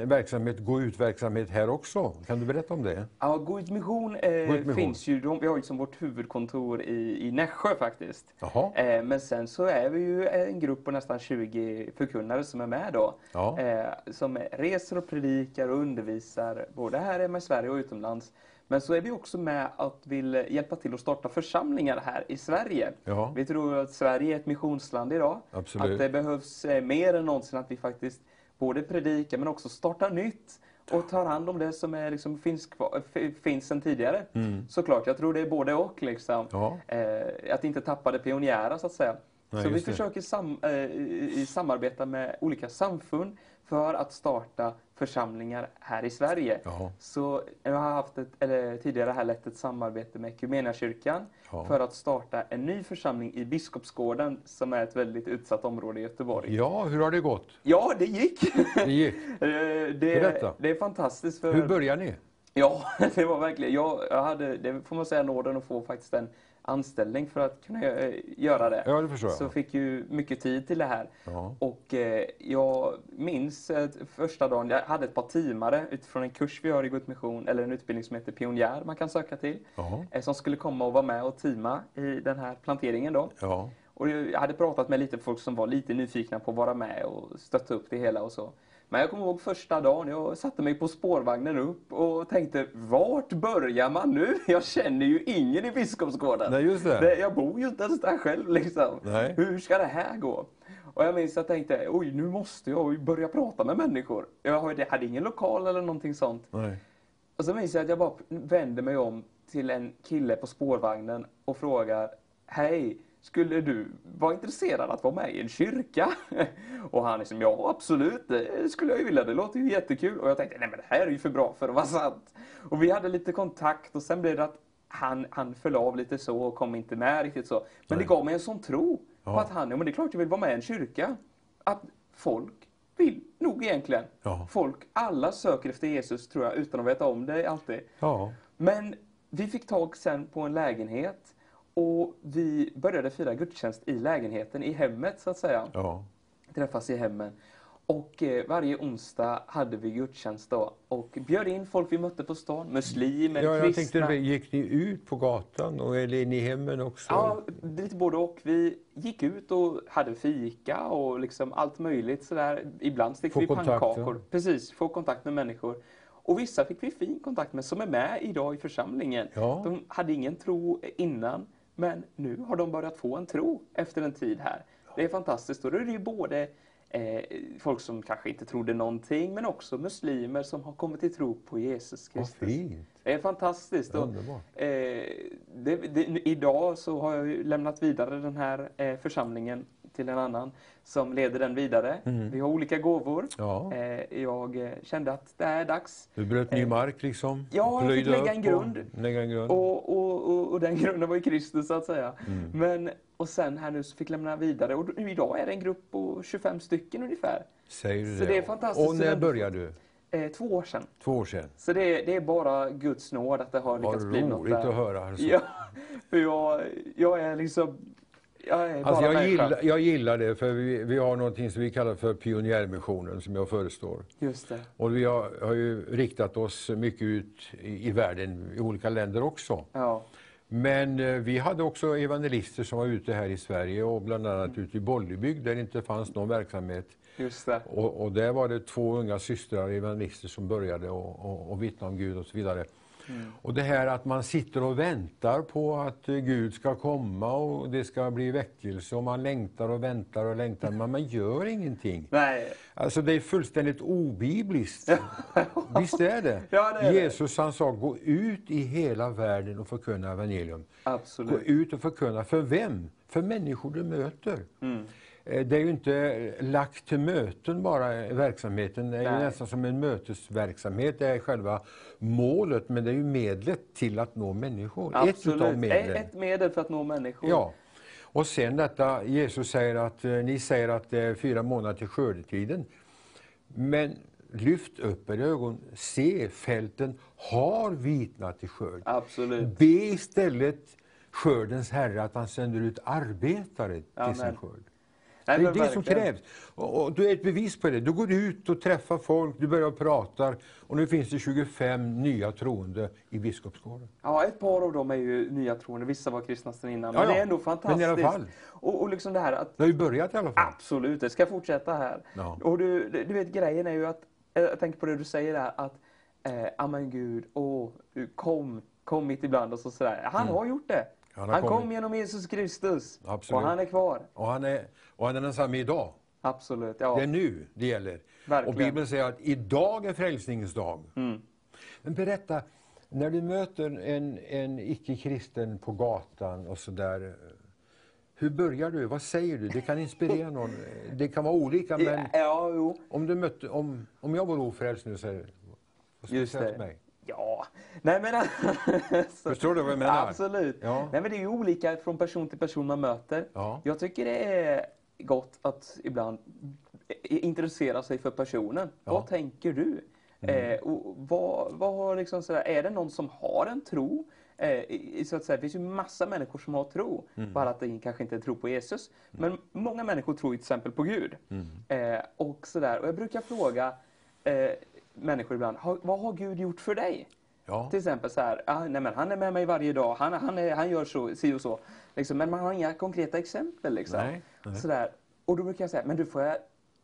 verksamhet, gå ut-verksamhet här också. Kan du berätta om det? Ja, Gå ut mission, eh, Gå ut mission. finns ju, de, vi har ju som vårt huvudkontor i, i Nässjö faktiskt. Eh, men sen så är vi ju en grupp på nästan 20 förkunnare som är med då. Ja. Eh, som reser och predikar och undervisar både här hemma i Sverige och utomlands. Men så är vi också med att vill hjälpa till att starta församlingar här i Sverige. Ja. Vi tror att Sverige är ett missionsland idag. Absolut. Att det behövs eh, mer än någonsin att vi faktiskt både predikar men också startar nytt och tar hand om det som är, liksom, finns, kvar, f- finns sedan tidigare. Såklart, jag tror det är både och. Liksom. Ja. Eh, att inte tappa det pionjära så att säga. Nej, så vi försöker sam, eh, samarbeta med olika samfund för att starta församlingar här i Sverige. Ja. Så jag har haft ett, eller tidigare här lett ett samarbete med Equmeniakyrkan för att starta en ny församling i Biskopsgården som är ett väldigt utsatt område i Göteborg. Ja, hur har det gått? Ja, det gick! Det gick. Eh, det, Berätta. det är fantastiskt. För, Hur började ni? Ja, det var verkligen. Jag, jag hade, det får man säga, nåden att få faktiskt en anställning för att kunna eh, göra det. Ja, det förstår jag. Så fick ju mycket tid till det här. Ja. Och eh, jag minns eh, första dagen, jag hade ett par teamare utifrån en kurs vi har i Guds mission, eller en utbildning som heter Pionjär man kan söka till. Ja. Eh, som skulle komma och vara med och teama i den här planteringen då. Ja. Och jag hade pratat med lite folk som var lite nyfikna på att vara med och stötta upp det hela och så. Men jag kommer ihåg första dagen, jag satte mig på spårvagnen upp och tänkte, vart börjar man nu? Jag känner ju ingen i Biskopsgården. Nej, just det. Jag bor ju inte ens där själv liksom. Nej. Hur ska det här gå? Och jag minns att jag tänkte, oj nu måste jag börja prata med människor. Jag hade- ingen lokal eller någonting sånt. Nej. Och så minns jag att jag bara vänder mig om till en kille på spårvagnen och frågar Hej, skulle du vara intresserad att vara med i en kyrka? Och han liksom, ja absolut, det skulle jag ju vilja, det låter ju jättekul. Och jag tänkte, nej men det här är ju för bra för att vara sant. Och vi hade lite kontakt och sen blev det att han, han föll av lite så och kom inte med riktigt så. Men Nej. det gav mig en sån tro på Ja. att han, ja men det är klart jag vill vara med i en kyrka. att folk vill nog egentligen. Ja. Folk, alla söker efter Jesus tror jag utan att veta om det alltid. Ja. Men vi fick tag sen på en lägenhet och vi började fira gudstjänst i lägenheten, i hemmet så att säga. Ja. Träffas i hemmen. Och eh, varje onsdag hade vi gudstjänst då och bjöd in folk vi mötte på stan, muslimer, Ja, jag kristna. tänkte, gick ni ut på gatan och eller in i hemmen också? Ja, lite både och. Vi gick ut och hade fika och liksom allt möjligt sådär. Ibland Få vi pannkakor. ja. Precis, få kontakt med människor. Och vissa fick vi fin kontakt med som är med idag i församlingen. Ja. De hade ingen tro innan, men nu har de börjat få en tro efter en tid här. Det är fantastiskt. Och då är det ju både eh, folk som kanske inte trodde någonting, men också muslimer som har kommit till tro på Jesus Vad Kristus. fint. Det är fantastiskt. Och, eh, det, det, idag så har jag ju lämnat vidare den här eh, församlingen till en annan som leder den vidare. Vi har olika gåvor. Mm. Ja. Eh, jag eh, kände att det är dags. Du bröt ny mark liksom? Ja, jag fick lägga en grund. Och, lägga en grund. Och, och, och, och den grunden var i Kristus så att säga. Mm. Men, och sen här nu så fick jag lämna vidare och då- idag är det en grupp på 25 stycken ungefär. Säger du så det är fantastiskt. Och när började du? Eh, två år sedan. Två år sedan. Så det, är- det är bara Guds nåd att det har lyckats Vad bli något roligt där. att höra. Alltså. Ja, för jag, jag är liksom... Jag Alltså jag, gillar, jag gillar det, för vi, vi har någonting som vi kallar för pionjärmissionen som jag förestår. Just det. Och vi har, har ju riktat oss mycket ut i, i världen, i olika länder också. Ja. Men eh, vi hade också evangelister som var ute här i Sverige och bland annat ute i Bollebygd där det inte fanns någon verksamhet. Just det. Och, och där var det två unga systrar, evangelister, som började och, och, och vittna om Gud och så vidare. Och det här att man sitter och väntar på att eh, Gud ska komma och det ska bli väckelse och man längtar och väntar och längtar men man gör ingenting. Nej. Alltså det är fullständigt obibliskt. Visst är det? Ja, det är det. Jesus han sa gå ut i hela världen och förkunna evangelium. Gå Absolut. ut och förkunna. För vem? För människor du möter. Mm. Eh, Det är ju inte eh, lagt till möten bara, verksamheten. Det är ju nästan som en mötesverksamhet. Det är själva målet, men det är ju medlet till att nå människor. Ett Absolut. utav medlen. Ett medel för att nå människor. Ja. Och sen detta, Jesus säger att, eh, ni säger att det är fyra månader till skördetiden. Men lyft upp era ögon, se fälten har vitnat till skörd. Absolut. Be istället skördens Herre att han sänder ut arbetare till Amen. sin skörd. Nej, det är men det som verkligen. krävs. Och, och du är ett bevis på det. Du går ut och träffar folk, du börjar prata och nu finns det 25 nya troende i Biskopsgården. Ja, ett par av dem är ju nya troende. Vissa var kristna sedan innan. Ja, men det är ändå Men fantastiskt. i alla fall. Och, och liksom det här att Det har ju börjat i alla fall. Absolut, det ska fortsätta här. Ja. Och du, du vet grejen är ju att, jag tänker på det du säger där att, eh, amen Gud, åh, kom, kom mitt ibland och så sådär. Han har gjort det. Han Han, kom genom Jesus Kristus. Absolut. Och han är kvar. Och han är, och han är densamme idag. Absolut, ja. Det är nu det gäller. Verkligen. Och Bibeln säger att idag är frälsningens dag. Mm. Men berätta, när du möter en, en icke-kristen på gatan och sådär. Hur börjar du? Vad säger du? Det kan inspirera någon. Det kan vara olika, men Ja, jo. om, du mötte, om, om jag var ofrälst nu, säger vad ska du säga till mig? Ja, nej men alltså, Förstår du vad jag menar? Absolut. Ja. Nej men det är ju olika från person till person man möter. Ja. Jag tycker det är gott att ibland i- intressera sig för personen. Ja. Vad tänker du? Eh, och vad, vad har liksom sådär, är det någon som har en tro? Eh, i- så att säga, det finns ju massa människor som har tro, bara att det kanske inte är tro på Jesus. Men många människor tror till exempel på Gud. Eh, och, sådär. och jag brukar fråga eh, människor ibland, "Har- vad har Gud gjort för dig? Ja. Till exempel så här, ah, nej men han är med mig varje dag, han, han, är, han gör så, si och så. Liksom, men man har inga konkreta exempel. Liksom. Nej, nej. Sådär. Och då brukar jag säga, men du får jag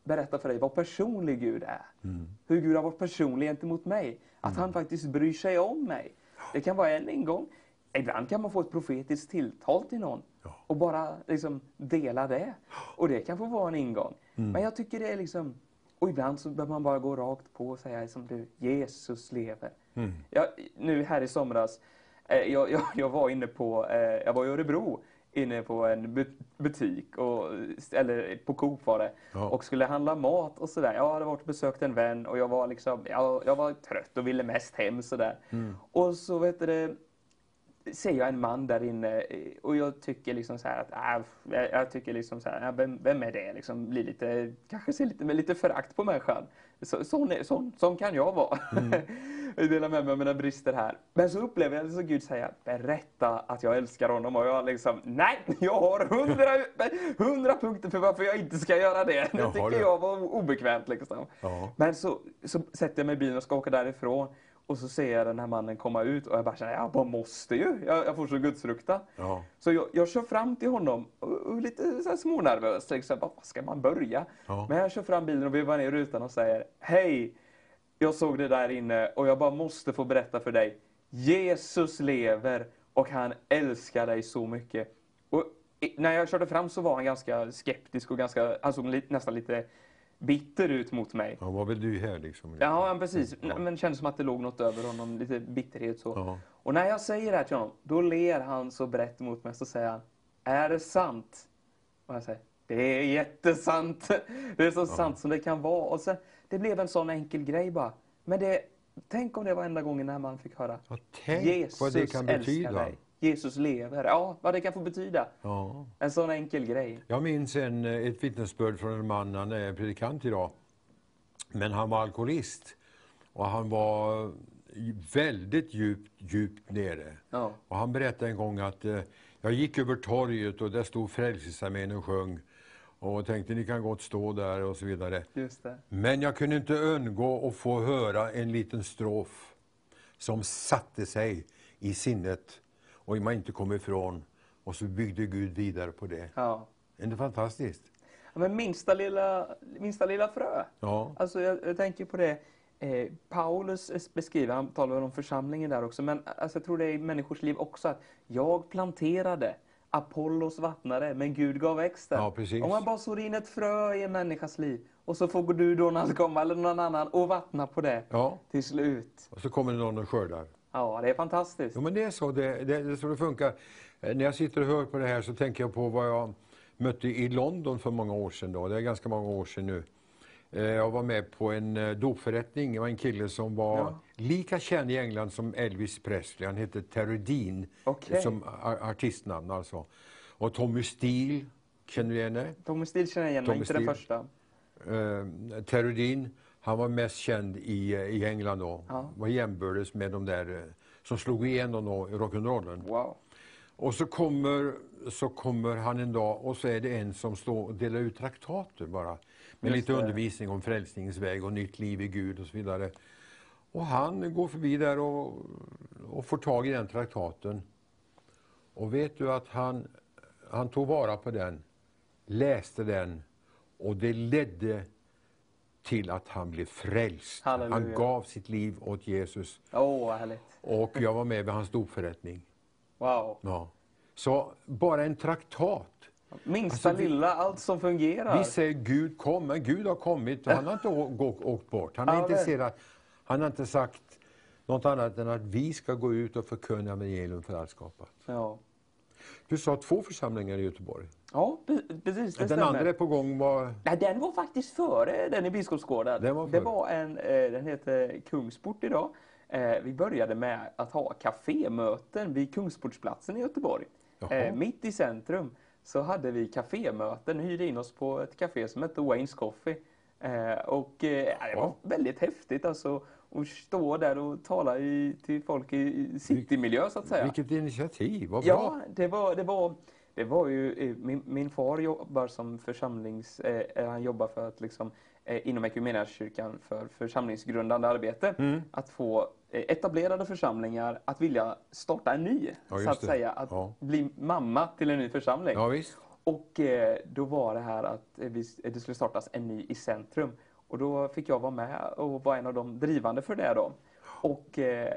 berätta för dig vad personlig Gud är. Mm. Hur Gud har varit personlig gentemot mig. Att han faktiskt bryr sig om mig. Det kan vara en ingång. Ibland kan man få ett profetiskt tilltal till någon. Och bara liksom dela det. Och det kan få vara en ingång. Mm. Men jag tycker det är liksom... Och ibland så behöver man bara gå rakt på och säga som du, Jesus lever. Mm. Jag, nu här i somras, eh, jag, jag, jag var inne på, eh, jag var i Örebro inne på en bu- butik, och, eller på Coop var det, Ja. och skulle handla mat och sådär. Jag hade varit och besökt en vän och jag var liksom, jag, jag var trött och ville mest hem sådär. Mm. Och så vet du det, ser jag en man där inne eh, och jag tycker liksom så här att, äh, jag, tycker liksom så här, äh, vem, vem är det? Liksom blir lite, kanske ser lite med lite förakt på människan. Så, sån, är, sån, sån kan jag vara. jag delar med mig av mina brister här. Men så upplever jag så Gud säga, berätta att jag älskar honom och jag liksom, nej, jag har hundra, hundra punkter för varför jag inte ska göra det. Det tycker jag var obekvämt liksom. Ja. Men så, så sätter jag mig i bilen och ska åka därifrån. Och så ser jag den här mannen komma ut och jag bara känner, jag bara måste ju. Jag, jag får så gudsfruktan. Ja. Så jag, jag kör fram till honom och, och lite så här smånervös. Liksom, vad ska man börja? Ja. Men jag kör fram bilen och vevar ner rutan och säger, hej! Jag såg det där inne och jag bara måste få berätta för dig. Jesus lever och han älskar dig så mycket. Och när jag körde fram så var han ganska skeptisk och ganska, han såg nästan lite bitter ut mot mig. Ja, vad vill du här liksom? Ja, precis. Ja. Men det kändes som att det låg något över honom, lite bitterhet så. Ja. Och när jag säger det här till honom, då ler han så brett mot mig så säger han, är det sant? Och jag säger, det är jättesant. Det är så sant som det kan vara. Och sen, det blev en sån enkel grej bara. Men det, tänk om det var enda gången när man fick höra, Ja, tänk Jesus vad det kan betyda. dig. Jesus lever. Ja, vad det kan få betyda. Ja. En sån enkel grej. Jag minns en, eh, ett vittnesbörd från en man, han är predikant idag. Men han var alkoholist. Och han var väldigt djupt, djupt nere. Ja. Och han berättade en gång att eh, jag gick över torget och där stod Frälsningsarmén och sjöng. Och tänkte ni kan gott stå där och så vidare. Men jag kunde inte undgå att få höra en liten strof som satte sig i sinnet och man inte kom ifrån. Och så byggde Gud vidare på det. Ja. Är det fantastiskt? Ja, Men minsta lilla, minsta lilla frö. Ja. Alltså jag, jag tänker på det. Eh, Paulus beskriver, han talar om församlingen där också, men alltså, jag tror det är i människors liv också att jag planterade, Apollos vattnade, men Gud gav växten. Ja. Om man bara sår in ett frö i en människas liv och så får du han komma eller någon annan och vattna på det Ja, till slut. och så kommer någon och skördar. Ja, det är fantastiskt. Jo, men det är så det, det, det så det funkar. Eh, När jag sitter och hör på det här så tänker jag på vad jag mötte i London för många år sedan. Då. Det är ganska många år sedan nu. Eh, Jag var med på en eh, dopförrättning. Det var en kille som var Ja. lika känd i England som Elvis Presley. Han hette Terry Dean Okej. som ar- artistnamn alltså. Och Tommy Steele, känner du igen det? Tommy Steele känner jag igen, men inte den Steele. första. Eh, Terry Dean, han var mest känd i, eh, i England då. Ja. Var jämbördes med de där eh, som slog igenom då i rock'n'rollen. Wow. Och så kommer, så kommer han en dag och så är det en som står och delar ut traktater bara. Med Just lite det. undervisning om frälsningens väg och nytt liv i Gud och så vidare. Och han går förbi där och, och får tag i den traktaten. Och vet du att han, han tog vara på den, läste den och det ledde till att han blev frälst. Halleluja. Han gav sitt liv åt Jesus. Härligt. Och jag var med vid hans dopförrättning. Wow. Ja. Så bara en traktat. Minsta Alltså, lilla, allt som fungerar. Vi säger Gud kom, men Gud har kommit och han har inte åkt bort. Han har, Ja, inte men- serat, han har inte sagt något annat än att vi ska gå ut och förkunna evangelium för allt skapat. Ja. Du sa två församlingar i Göteborg. Ja, pre- precis. Den stämmer. andra är på gång. Var, Nej, den var faktiskt före den i Biskopsgården. Den var det var en, eh, den heter Kungsport idag. Eh, vi började med att ha kafémöten vid Kungsportsplatsen i Göteborg. Jaha. Eh, mitt i centrum så hade vi kafémöten, hyrde in oss på ett café som hette Wayne's Coffee. Och det var väldigt häftigt alltså att stå där och tala i, till folk i, citymiljö så att säga. vilket initiativ, vad bra. Ja, det var, det var, det var ju, eh, min, min far jobbar som församlings, eh, eh, han jobbar för att liksom, eh, inom Equmeniakyrkan för församlingsgrundande arbete. Mm. Att få eh, etablerade församlingar att vilja starta en ny, Ja, så att det. säga. Att Ja. bli mamma till en ny församling. Ja. Och eh, då var det här att eh, det skulle startas en ny i centrum. Och då fick jag vara med och vara en av de drivande för det då. Och eh,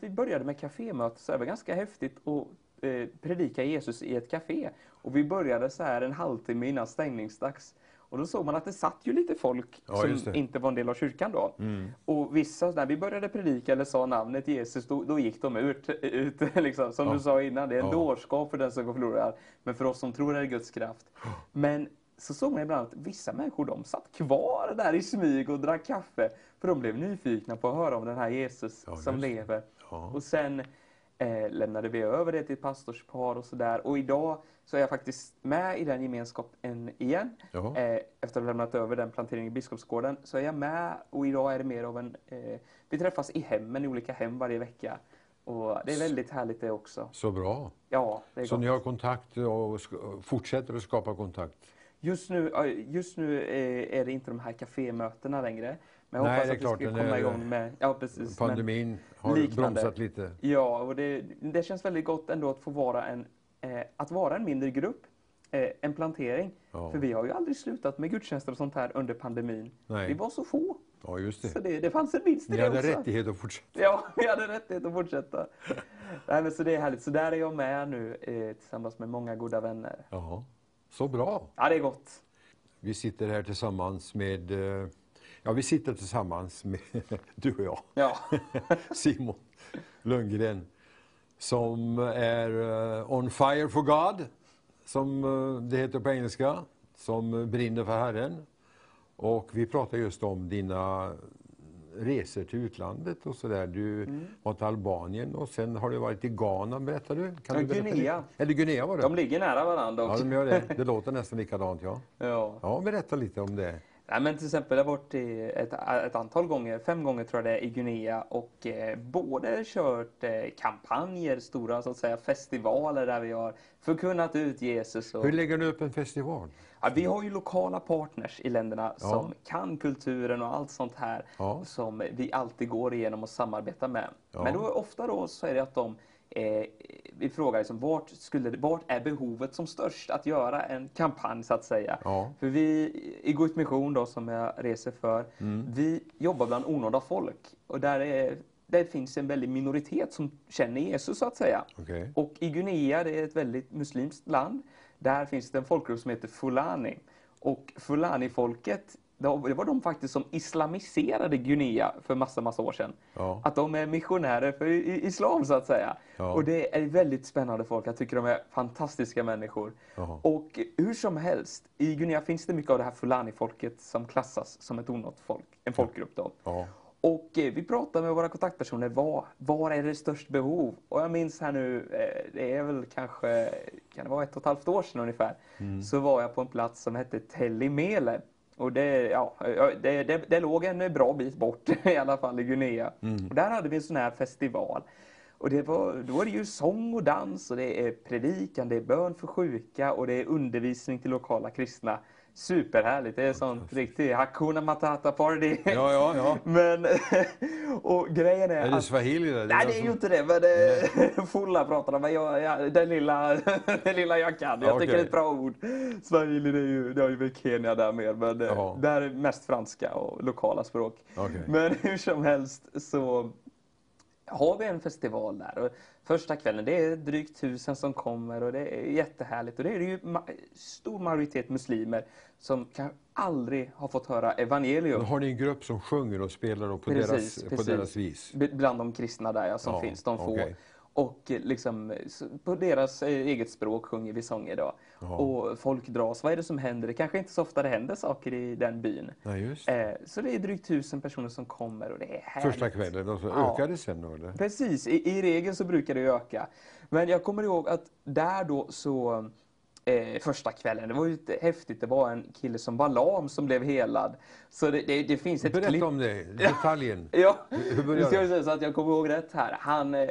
vi började med kafémöte, så det var ganska häftigt att eh, predika Jesus i ett café. Och vi började så här en halvtimme innan stängningsdags. Och då såg man att det satt ju lite folk Ja, som inte var en del av kyrkan då. Mm. Och vissa, när vi började predika eller sa namnet Jesus, då, då gick de ut. ut liksom. Som Ja. du sa innan, det är en Ja. dårskap för den som går förlorad. Men för oss som tror är det Guds kraft. Men så såg man ibland att vissa människor de satt kvar där i smyg och drack kaffe. För de blev nyfikna på att höra om den här Jesus Ja, som lever. Ja. Och sen eh, lämnade vi över det till ett pastorspar och sådär. Och idag så är jag faktiskt med i den gemenskapen igen. Ja. Eh, efter att ha lämnat över den planteringen i Biskopsgården så är jag med och idag är det mer av en... Eh, vi träffas i hemmen, i olika hem varje vecka. Och det är väldigt härligt det också. Så bra. Ja, det är Så gott. ni har kontakt och fortsätter att skapa kontakt? Just nu, just nu eh, är det inte de här kafémötena längre. Men jag Nej, hoppas det att klart, vi ska komma igång med... Ja, precis. Pandemin har liknande. bromsat lite. Ja, och det, det känns väldigt gott ändå att få vara en, eh, att vara en mindre grupp. Eh, en plantering. Ja. För vi har ju aldrig slutat med gudstjänster och sånt här under pandemin. Nej. Vi var så få. Ja, just Så det. det, det fanns en vinst i Ni det hade också. rättighet att fortsätta. Ja, vi hade rättighet att fortsätta. Nej, men så det är härligt. Så där är jag med nu eh, tillsammans med många goda vänner. Ja, så bra. Ja, det är gott. Vi sitter här tillsammans med, eh, ja vi sitter tillsammans med du och jag, Ja, Simon Lundgren, som är eh, on fire for God, som eh, det heter på engelska, som brinner för Herren. Och vi pratar just om dina resor till utlandet och sådär. Du Mm. var till Albanien och sen har du varit i Ghana, berättar du? Kan Ja, du berätta Guinea. lite? Eller Guinea var det? de ligger nära varandra Ja, också. de gör det. Det låter nästan likadant, ja. Ja. Ja, berätta lite om det. Nej, men till exempel, jag har varit ett, ett antal gånger, fem gånger tror jag det är, i Guinea och eh, både kört eh, kampanjer, stora så att säga festivaler där vi har förkunnat ut Jesus. Och, Hur lägger du upp en festival? ja, vi har ju lokala partners i länderna Ja. som kan kulturen och allt sånt här Ja. som vi alltid går igenom och samarbetar med. Men då, ofta då så är det att de eh, vi frågar liksom, vart, skulle, vart är behovet som störst att göra en kampanj så att säga. Ja. För vi i Guds mission då som jag reser för, Mm. vi jobbar bland onådda folk och där, är, där finns en väldig minoritet som känner Jesus så att säga. Okej. Och i Guinea, det är ett väldigt muslimskt land, där finns det en folkgrupp som heter Fulani. Och Fulani-folket, det var de faktiskt som islamiserade Guinea för massa, massa år sedan. Ja. Att de är missionärer för islam så att säga. Ja. Och det är väldigt spännande folk. Jag tycker de är fantastiska människor. Jaha. Och hur som helst, i Guinea finns det mycket av det här Fulani-folket som klassas som ett onått folk, en folkgrupp då. Ja. Och eh, vi pratar med våra kontaktpersoner, var, var är det störst behov? Och jag minns här nu, eh, det är väl kanske, kan det vara ett och ett halvt år sedan ungefär, så var jag på en plats som hette Tellimele. Och det, ja, det, det, det låg en bra bit bort i alla fall i Guinea. Och där hade vi en sån här festival. Och det var, då är det ju sång och dans och det är predikan, det är bön för sjuka och det är undervisning till lokala kristna. Superhärligt, det är sånt riktigt Hakuna Matata party. Ja, ja, ja. Men, och grejen är, Är det att... swahili? Där? Nej, det är ju inte det, men det, fulla pratar de, men jag, jag, den, lilla, den lilla jag kan. Jag Okej. tycker det är ett bra ord. Swahili, det är ju, det har ju Kenya där med, men Jaha. Där är mest franska och lokala språk. Okej. Men hur som helst så har vi en festival där. Första kvällen, det är drygt tusen som kommer och det är jättehärligt. Och det är ju ma- stor majoritet muslimer som kan aldrig har fått höra evangelium. Då har ni en grupp som sjunger och spelar och på, deras, på deras vis? Bland de kristna där ja, som Ja, finns, de få. okej. Och eh, liksom, eh, på deras eh, eget språk sjunger vi sånger då. Ja. Och folk dras. Vad är det som händer? Det kanske inte så ofta det händer saker i den byn. Just Eh, så det är drygt tusen personer som kommer och det är härligt. Första kvällen, och så Ja. ökar det sen då eller? Precis, i, i regel så brukar det öka. Men jag kommer ihåg att där då så eh, första kvällen, det var ju lite häftigt. Det var en kille som var lam som blev helad. Så det, det, det finns ett Berätta klipp. om det, detaljen. Ja, Hur började ska jag det? säga så att jag kommer ihåg rätt här. Han, eh,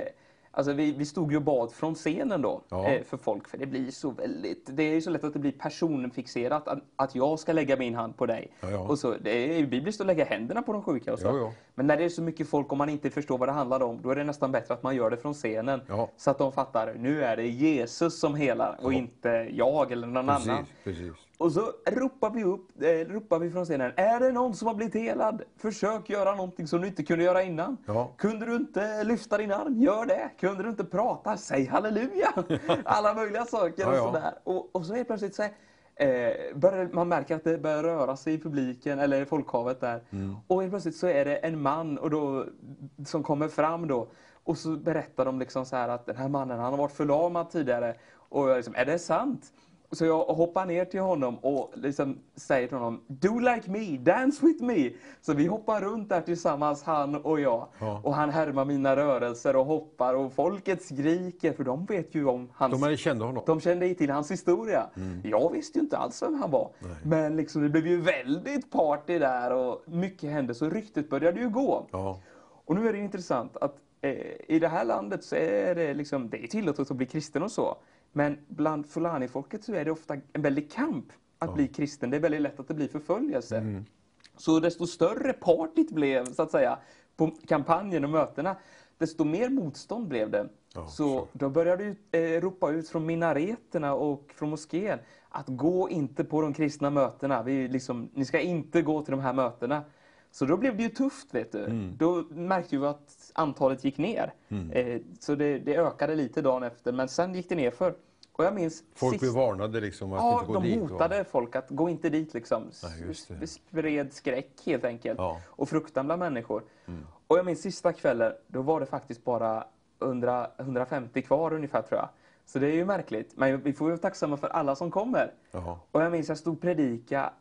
alltså vi, vi stod ju och bad från scenen då Ja. eh, för folk, för det blir så väldigt, det är ju så lätt att det blir personfixerat, att, att jag ska lägga min hand på dig. Ja, ja. Och så, det är bibliskt att lägga händerna på de sjuka och så. Men när det är så mycket folk och man inte förstår vad det handlar om, då är det nästan bättre att man gör det från scenen. Så att de fattar, nu är det Jesus som helar och inte jag eller någon annan. Precis, precis. Och så ropar vi upp, eh, ropar vi från scenen. Är det någon som har blivit helad? Försök göra någonting som du inte kunde göra innan. Ja. Kunde du inte lyfta din arm? Gör det. Kunde du inte prata? Säg halleluja. Alla möjliga saker Ja, och ja. sådär. Och, och så är det plötsligt så här, eh, börjar, man märker att det börjar röra sig i publiken eller i folkhavet där. Mm. Och helt plötsligt så är det en man och då, som kommer fram då. Och så berättar de liksom så här att den här mannen han har varit förlamad tidigare. Och jag liksom, är det sant? Så jag hoppar ner till honom och liksom säger till honom Do like me, dance with me. Så vi hoppar runt där tillsammans, han och jag. Ja. Och han härmar mina rörelser och hoppar och folket skriker för de vet ju om hans... De kände honom. De kände till hans historia. Jag visste ju inte alls vem han var. Men liksom, det blev ju väldigt party där och mycket hände så ryktet började ju gå. Ja. Och nu är det intressant att eh, i det här landet så är det liksom, det är tillåtet att bli kristen och så. Men bland fulani-folket så är det ofta en väldig kamp att bli kristen. Det är väldigt lätt att det blir förföljelse. Mm. Så desto större partyt blev, så att säga, på kampanjen och mötena, desto mer motstånd blev det. Ja, så då började ut, eh, ropa ut från minareterna och från moskén att gå inte på de kristna mötena. Vi liksom, ni ska inte gå till de här mötena. Så då blev det ju tufft, vet du. Mm. Då märkte vi att antalet gick ner. Eh, så det, det ökade lite dagen efter, men sen gick det ner för. Och jag minns Folk sist- blev varnade liksom att Ja, inte gå de dit. va? hotade folk att gå inte dit liksom. Ja, spred skräck helt enkelt. Ja. Mm. Och fruktan bland människor. Och jag minns sista kvällen, då var det faktiskt bara 100, 150 kvar ungefär tror jag. Så det är ju märkligt. Men vi får ju vara tacksamma för alla som kommer. Jaha. Och jag minns jag stod predika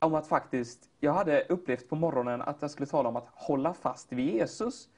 om att faktiskt, jag hade upplevt på morgonen att jag skulle tala om att hålla fast vid Jesus.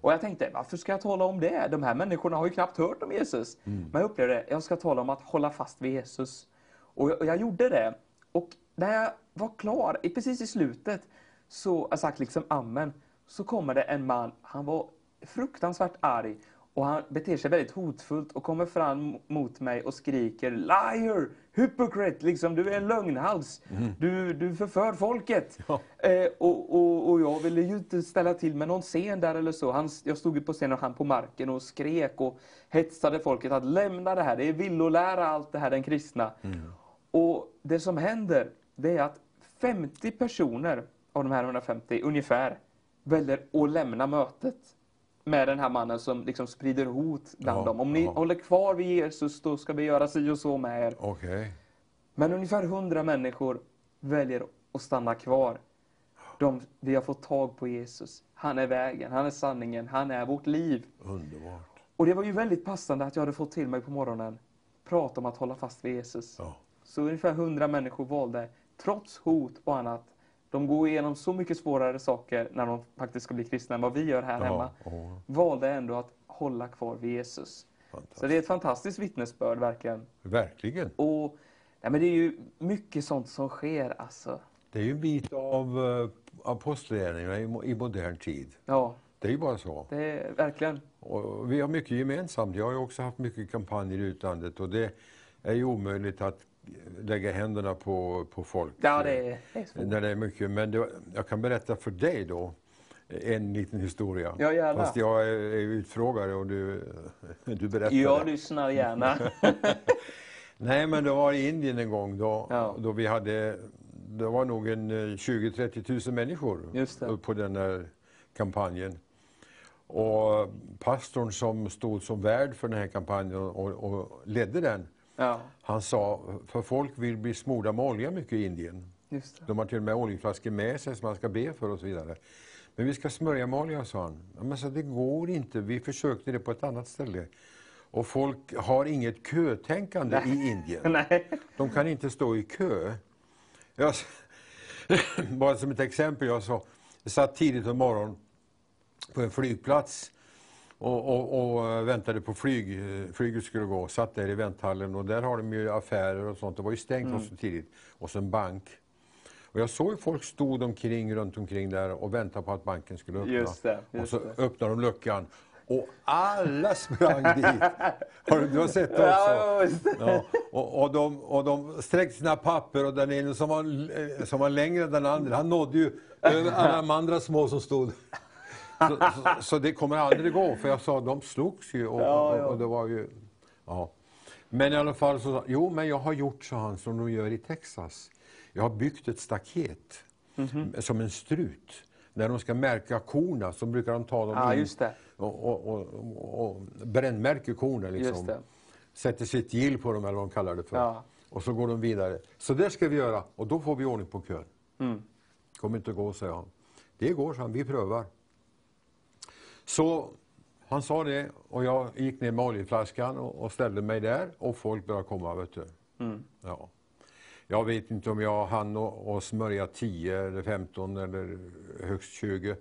Och jag tänkte, varför ska jag tala om det? De här människorna har ju knappt hört om Jesus. Men jag upplevde, jag ska tala om att hålla fast vid Jesus. Och jag, och jag gjorde det. Och när jag var klar, i- precis i slutet, så jag sagt liksom amen, så kommer det en man, han var fruktansvärt arg och han beter sig väldigt hotfullt och kommer fram mot mig och skriker Liar! Hypocrite! Liksom, du är en lögnhals. Du, du förför folket. Ja. Eh, och, och, och jag ville ju inte ställa till med någon scen där eller så. Han, jag stod ju på scenen och han på marken och skrek och hetsade folket att lämna det här. Det är villolära allt det här, den kristna. Och det som händer, det är att 50 personer av de här 150 ungefär väljer att lämna mötet med den här mannen som liksom sprider hot bland Ja, dem. Om ni ja. håller kvar vid Jesus, då ska vi göra si och så med er. Okej. Men ungefär 100 människor väljer att stanna kvar. De, vi har fått tag på Jesus. Han är vägen, han är sanningen, han är vårt liv. Underbart. Och det var ju väldigt passande att jag hade fått till mig på morgonen prata om att hålla fast vid Jesus. Ja. Så ungefär 100 människor valde, trots hot och annat, de går igenom så mycket svårare saker när de faktiskt ska bli kristna än vad vi gör här hemma, Ja, ja. valde ändå att hålla kvar vid Jesus. Så det är ett fantastiskt vittnesbörd verkligen. Verkligen. Och nej, men det är ju mycket sånt som sker alltså. Det är ju en bit av uh, apostlagärningarna i, i modern tid. Ja, Det är ju bara så. det är verkligen. Och vi har mycket gemensamt. Jag har också haft mycket kampanjer i utlandet och det är ju omöjligt att lägga händerna på, på folk. Ja, det det är svårt. När det är mycket. Men det, jag kan berätta för dig då en liten historia. Ja, gärna. Fast jag är, är utfrågare och du, du berättar. Jag det. lyssnar gärna. Nej, men det var i Indien en gång då, Ja. då vi hade, det var nog en eh, 20-30 000 människor Just det. på den här kampanjen. Och pastorn som stod som värd för den här kampanjen och, och ledde den, Ja, han sa, för folk vill bli smorda med olja mycket i Indien. De har till och med oljeflaskor med sig som man ska be för och så vidare. Men vi ska smörja med olja, sa han. Ja, Men så det går inte, vi försökte det på ett annat ställe. Och folk har inget kötänkande i Indien. Nej. De kan inte stå i kö. Jag, bara som ett exempel, jag, så, jag satt tidigt på morgonen på en flygplats och, och, och eh, väntade på flyg. eh, Flyget skulle gå. Satt där i vänthallen och där har de ju affärer och sånt. Det var ju stängt Mm. också tidigt. Och så en bank. Och jag såg folk stod omkring, runt omkring där och väntade på att banken skulle öppna. Just det, och just så det. öppnade de luckan. Och alla sprang dit. Har du, du har sett det också? Ja, och, och, de, och de sträckte sina papper och den ene som var, eh, som var längre än den andra, han nådde ju alla de andra små som stod. Så, så, så det kommer aldrig gå, för jag sa de slogs ju och, Ja, ja. och, det var ju... Ja. Men i alla fall så sa jo men jag har gjort så han som de gör i Texas. Jag har byggt ett staket Mhm. som en strut. När de ska märka korna så brukar de ta dem Ja, in och, och, och, och, brännmärker korna. Liksom sätter sitt gill på dem eller vad de kallar det för. Ja. Och så går de vidare. Så det ska vi göra och då får vi ordning på kön. Mm. Kommer inte att gå, säger han. Det går, så han. Vi prövar. Så han sa det och jag gick ner med oljeflaskan och, och ställde mig där och folk började komma. Vet du. Mm. Ja. Jag vet inte om jag hann och, och smörja 10 eller 15 eller högst 20.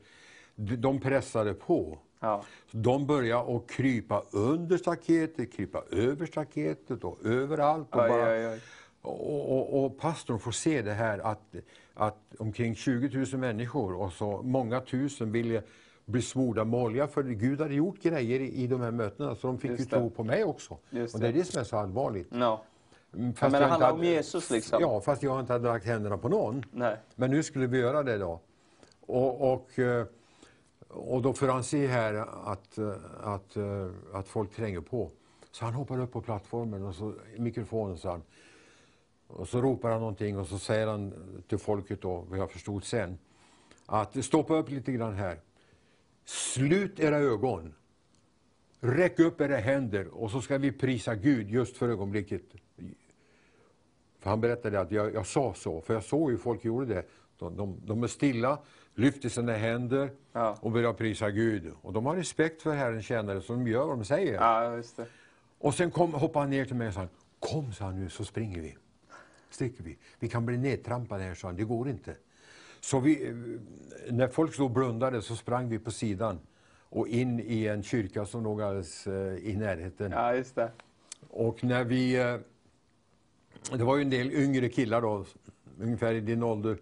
De, de pressade på. Ja. De började att krypa under staketet, krypa över staketet och överallt. Och, Oj, bara, oj, oj. Och, och, och pastorn får se det här att, att omkring 20 000 människor och så många tusen ville bli smorda med olja för Gud hade gjort grejer i, i de här mötena så de fick Just ju det. tro på mig också. Just och det är det. det som är så allvarligt. Mm, men det jag inte handlar om Jesus, liksom. Ja, fast jag inte hade lagt händerna på någon. Nej. Men nu skulle vi göra det då. Och, och, eh, och då får han se här att, eh, att, eh, att folk tränger på. Så han hoppar upp på plattformen och så mikrofonen så han. Och så ropar han någonting och så säger han till folket då, vad jag förstod sen, att stoppa upp lite grann här. Slut era ögon. Räck upp era händer och så ska vi prisa Gud just för ögonblicket. För han berättade att jag, jag sa så, för jag såg hur folk gjorde det. De, de, de är stilla, lyfter sina händer Ja. och börjar prisa Gud. Och de har respekt för Herrens tjänare, så de gör vad de säger. Ja. Och sen kom, hoppade han ner till mig och sa, kom sa han nu så springer vi. Sticker vi. Vi kan bli nedtrampade här, sa han, det går inte. Så vi, när folk stod och blundade så sprang vi på sidan och in i en kyrka som låg alldeles eh, i närheten. Ja, just det. Och när vi... eh, Det var ju en del yngre killar då, ungefär i din ålder,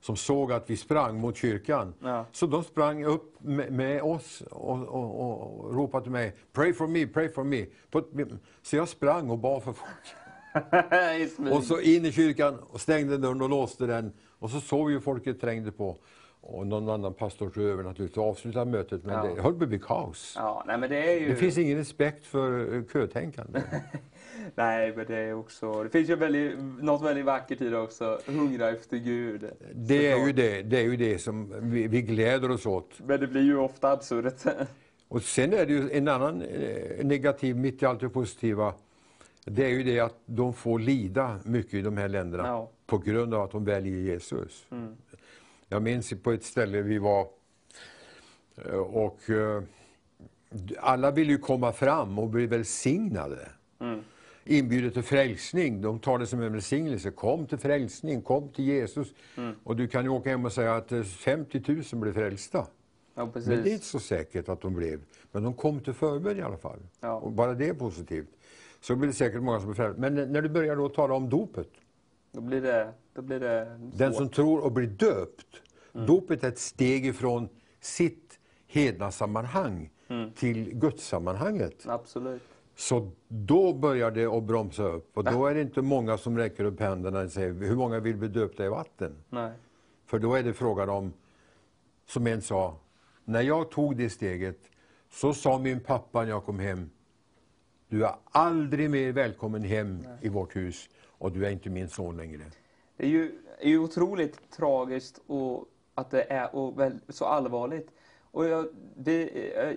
som såg att vi sprang mot kyrkan. Ja. Så de sprang upp med, med oss och, och, och, ropade till mig, pray for me, pray for me. Så jag sprang och bad för folk. Och så in i kyrkan och stängde dörren och låste den. Och så såg vi hur folket trängde på. Och någon annan pastor tog över naturligtvis och avslutade mötet. Men Ja. det höll på att bli kaos. Ja, nej men det är ju... Det finns ingen respekt för eh, kötänkande. Nej, men det är också... Det finns ju väldigt, något väldigt vackert i det också. Hungra efter Gud. Det är, ju det, det är ju det som vi, vi gläder oss åt. Men det blir ju ofta absurt. Och sen är det ju en annan eh, negativ, mitt i allt det positiva. Det är ju det att de får lida mycket i de här länderna Ja. På grund av att de väljer Jesus. Mm. Jag minns på ett ställe vi var eh, och eh, alla vill ju komma fram och bli välsignade. Mm. Inbjudet till frälsning, de tar det som en välsignelse. Kom till frälsning, kom till Jesus. Mm. Och du kan ju åka hem och säga att eh, 50 000 blev frälsta. Ja, Men det är inte så säkert att de blev. Men de kom till förbön i alla fall. Ja. Och bara det är positivt. Så blir det säkert många som blir frälsta. Men när du börjar då tala om dopet. Då blir det, då blir det Den svårt. som tror och blir döpt. Mm. Dopet är ett steg ifrån sitt hednasammanhang Mm. till gudssammanhanget. Absolut. Så då börjar det att bromsa upp. Och då är det inte många som räcker upp händerna och säger hur många vill bli döpta i vatten? Nej. För då är det frågan om, som en sa, när jag tog det steget så sa min pappa när jag kom hem, du är aldrig mer välkommen hem i vårt hus och du är inte min son längre. Det är ju, är ju otroligt tragiskt och att det är och väl, så allvarligt. Och jag, det,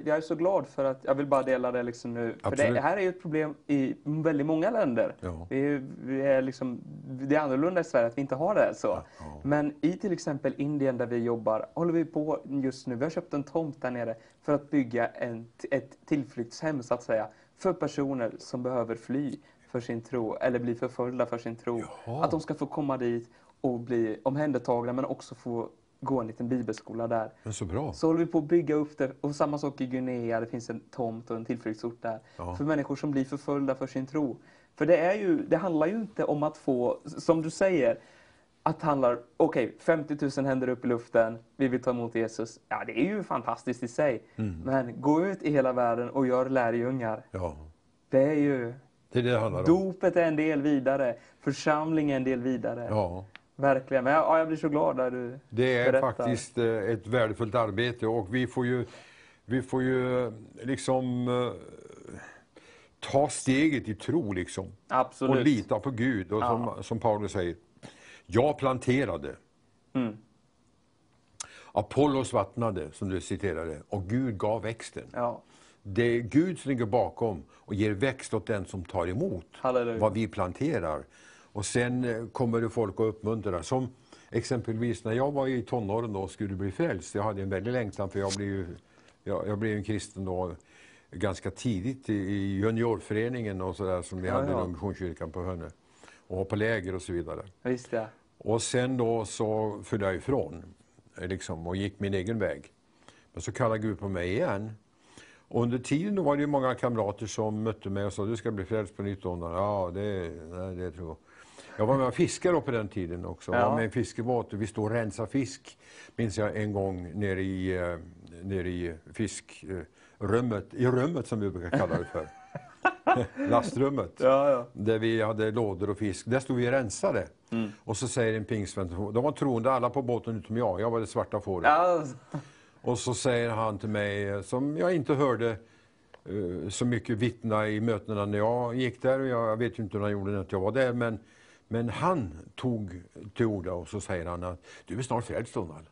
jag är så glad för att jag vill bara dela det liksom nu. För Absolut. det här är ju ett problem i väldigt många länder. Ja. Vi, är- vi är liksom, det är annorlunda i Sverige att vi inte har det så. Ja. Men i till exempel Indien där vi jobbar håller vi på just nu. Vi har köpt en tomt där nere för att bygga en, ett tillflyktshem så att säga. För personer som behöver fly för sin tro eller bli förföljda för sin tro. Jaha. Att de ska få komma dit och bli omhändertagna men också få gå en liten bibelskola där. Men så bra. Så håller vi på att bygga upp det. Och samma sak i Guinea, det finns en tomt och en tillflyktsort där. Ja. För människor som blir förföljda för sin tro. För det, är ju, det handlar ju inte om att få, som du säger, att handlar, okej, 50 000 händer upp i luften, vi vill ta emot Jesus. Ja, det är ju fantastiskt i sig. Mm. Men gå ut i hela världen och gör lärjungar. Ja, Det är ju, det är det det handlar om. dopet är en del vidare, församlingen är en del vidare. Ja. Verkligen. Men jag, ja, jag blir så glad när du Det är berättar. faktiskt eh, ett värdefullt arbete och vi får ju, vi får ju eh, liksom eh, ta steget i tro liksom. Absolut. Och lita på Gud. Och som, som Paulus säger, jag planterade, Mm. Apollos vattnade, som du citerade, och Gud gav växten. Ja. Det är Gud som ligger bakom och ger växt åt den som tar emot Halleluja. vad vi planterar. Och sen eh, kommer det folk att uppmuntra. Som exempelvis när jag var i tonåren och skulle bli frälst. Jag hade en väldig längtan för jag blev ju jag, jag blev en kristen då ganska tidigt i, i juniorföreningen och sådär som vi Ja, hade ja. i Missionskyrkan på Hönö. och på läger och så vidare. Visst ja. Och sen då så föll jag ifrån eh, liksom, och gick min egen väg. Men så kallade Gud på mig igen. Och under tiden då var det ju många kamrater som mötte mig och sa du ska bli frälst på nytt. Donald." Ja, det, nej, det tror jag. Jag var med och fiskade på den tiden också. Jag Ja. var med i en fiskebåt och vi stod och rensade fisk, minns jag en gång, nere i, eh, nere i fiskrummet, i rummet som vi brukar kalla det för. Lastrummet Ja, ja. där vi hade lådor och fisk. Där stod vi och rensade. Och så säger en pingstvän, de var troende alla på båten utom jag, jag var det svarta fåret. Och så säger han till mig, eh, som jag inte hörde eh, så mycket vittna i mötena när jag gick där, jag, vet ju inte hur han gjorde när jag var där, men, men han tog till orda och så säger han att du är snart frälst Donald.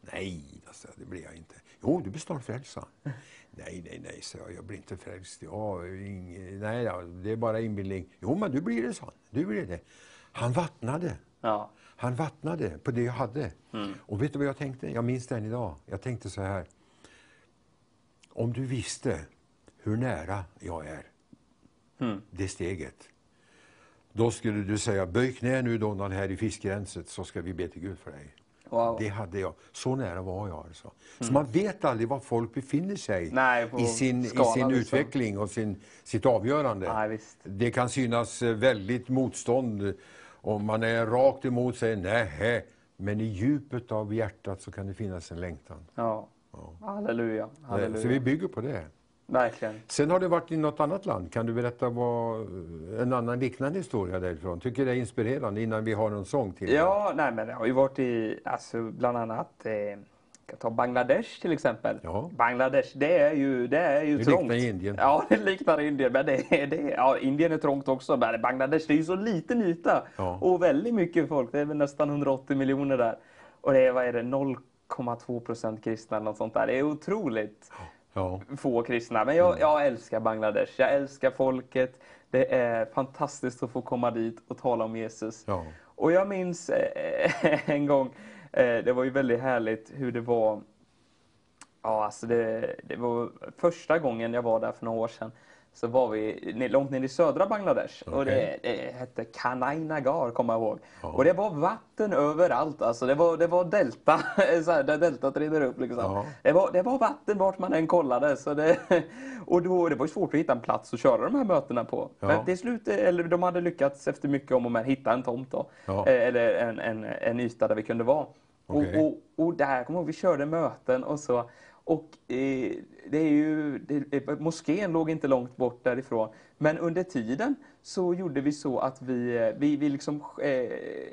Nej, alltså, det blir jag inte. Jo, du blir snart frälst. Nej, nej, nej, så jag, jag blir inte frälst. Ja, ing, nej, det är bara inbildning. Jo, men du blir det, sa han. Du blir det. Han vattnade. ja. Han vattnade på det jag hade. Och vet du vad jag tänkte? Jag minns den idag. Jag tänkte så här. Om du visste hur nära jag är, det steget. Då skulle du säga, böj knä nu Donald här i fiskgränset så ska vi be till Gud för dig. Wow. Det hade jag. Så nära var jag alltså. Så man vet aldrig var folk befinner sig Nej, i sin, i skalan sin liksom. utveckling och sin, sitt avgörande. Nej. Det kan synas eh, väldigt motstånd om man är rakt emot sig, nej, men i djupet av hjärtat så kan det finnas en längtan. Ja. Halleluja. Halleluja. Så vi bygger på det. Verkligen. Sen har du varit i något annat land. Kan du berätta vad, en annan liknande historia därifrån? Tycker det är inspirerande innan vi har någon sång till. Ja, nej men jag har ju varit i, alltså bland annat, eh, kan ta Bangladesh till exempel. Ja. Bangladesh, det är ju, det är ju Det trångt. liknar Indien. Ja, det liknar Indien. Men det, är- det, är- ja, Indien är trångt också. Men Bangladesh, det är ju så liten yta. Ja. Och väldigt mycket folk. Det är väl nästan 180 miljoner där. Och det är, vad är det, 0,2 procent kristna eller något sånt där. Det är otroligt Ja. få kristna. Men jag, jag älskar Bangladesh. Jag älskar folket. Det är fantastiskt att få komma dit och tala om Jesus. Och jag minns eh, en gång, det var ju väldigt härligt hur det var. Ja, alltså det, det var första gången jag var där för några år sedan. Så var vi långt ner i södra Bangladesh och det, det hette Kanai Nagar kommer jag ihåg. Och det var vatten överallt alltså. Det var, det var delta, så här, där deltat rinner upp liksom. Ja. Det, var, det var vatten vart man än kollade. Så det, och då, det var svårt att hitta en plats att köra de här mötena på. Ja. Men till slut, eh, eller de hade lyckats efter mycket om och men hitta en tomt då. Eh, Eller en, en, en yta där vi kunde vara. Okej. Och, och, och där, kommer vi körde möten och så. Och eh, det är ju, det, eh, moskén låg inte långt bort därifrån. Men under tiden så gjorde vi så att vi, eh, vi, vi liksom, eh,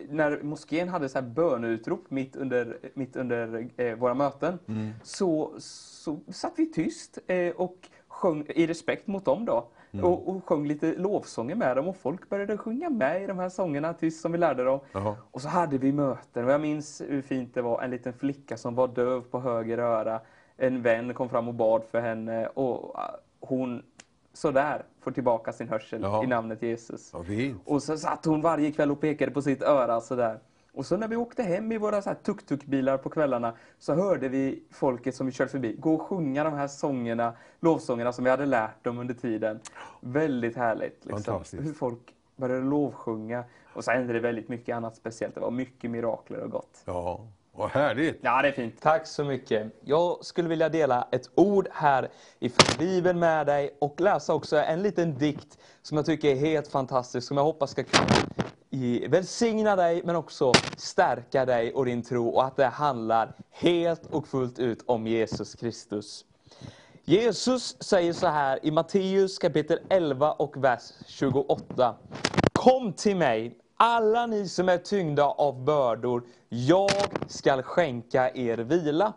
när moskén hade så här böneutrop mitt under, mitt under eh, våra möten, så, så satt vi tyst eh, och sjöng i respekt mot dem då. Och, och sjöng lite lovsånger med dem och folk började sjunga med i de här sångerna tyst som vi lärde dem. Jaha. Och så hade vi möten och jag minns hur fint det var. En liten flicka som var döv på höger öra. En vän kom fram och bad för henne och ah, hon sådär får tillbaka sin hörsel Ja. i namnet Jesus. Och så satt hon varje kväll och pekade på sitt öra sådär. Och så när vi åkte hem i våra tuk-tuk-bilar på kvällarna så hörde vi folket som vi körde förbi gå och sjunga de här sångerna, lovsångerna som vi hade lärt dem under tiden. Väldigt härligt. Liksom. Hur folk började lovsjunga. Och så hände det väldigt mycket annat speciellt. Det var mycket mirakler och gott. Ja, vad härligt. Ja, det är fint. Tack så mycket. Jag skulle vilja dela ett ord här ifrån Bibeln med dig och läsa också en liten dikt som jag tycker är helt fantastisk, som jag hoppas ska kunna välsigna dig men också stärka dig och din tro och att det handlar helt och fullt ut om Jesus Kristus. Jesus säger så här i Matteus kapitel 11 och vers 28. Kom till mig, alla ni som är tyngda av bördor, jag skall skänka er vila.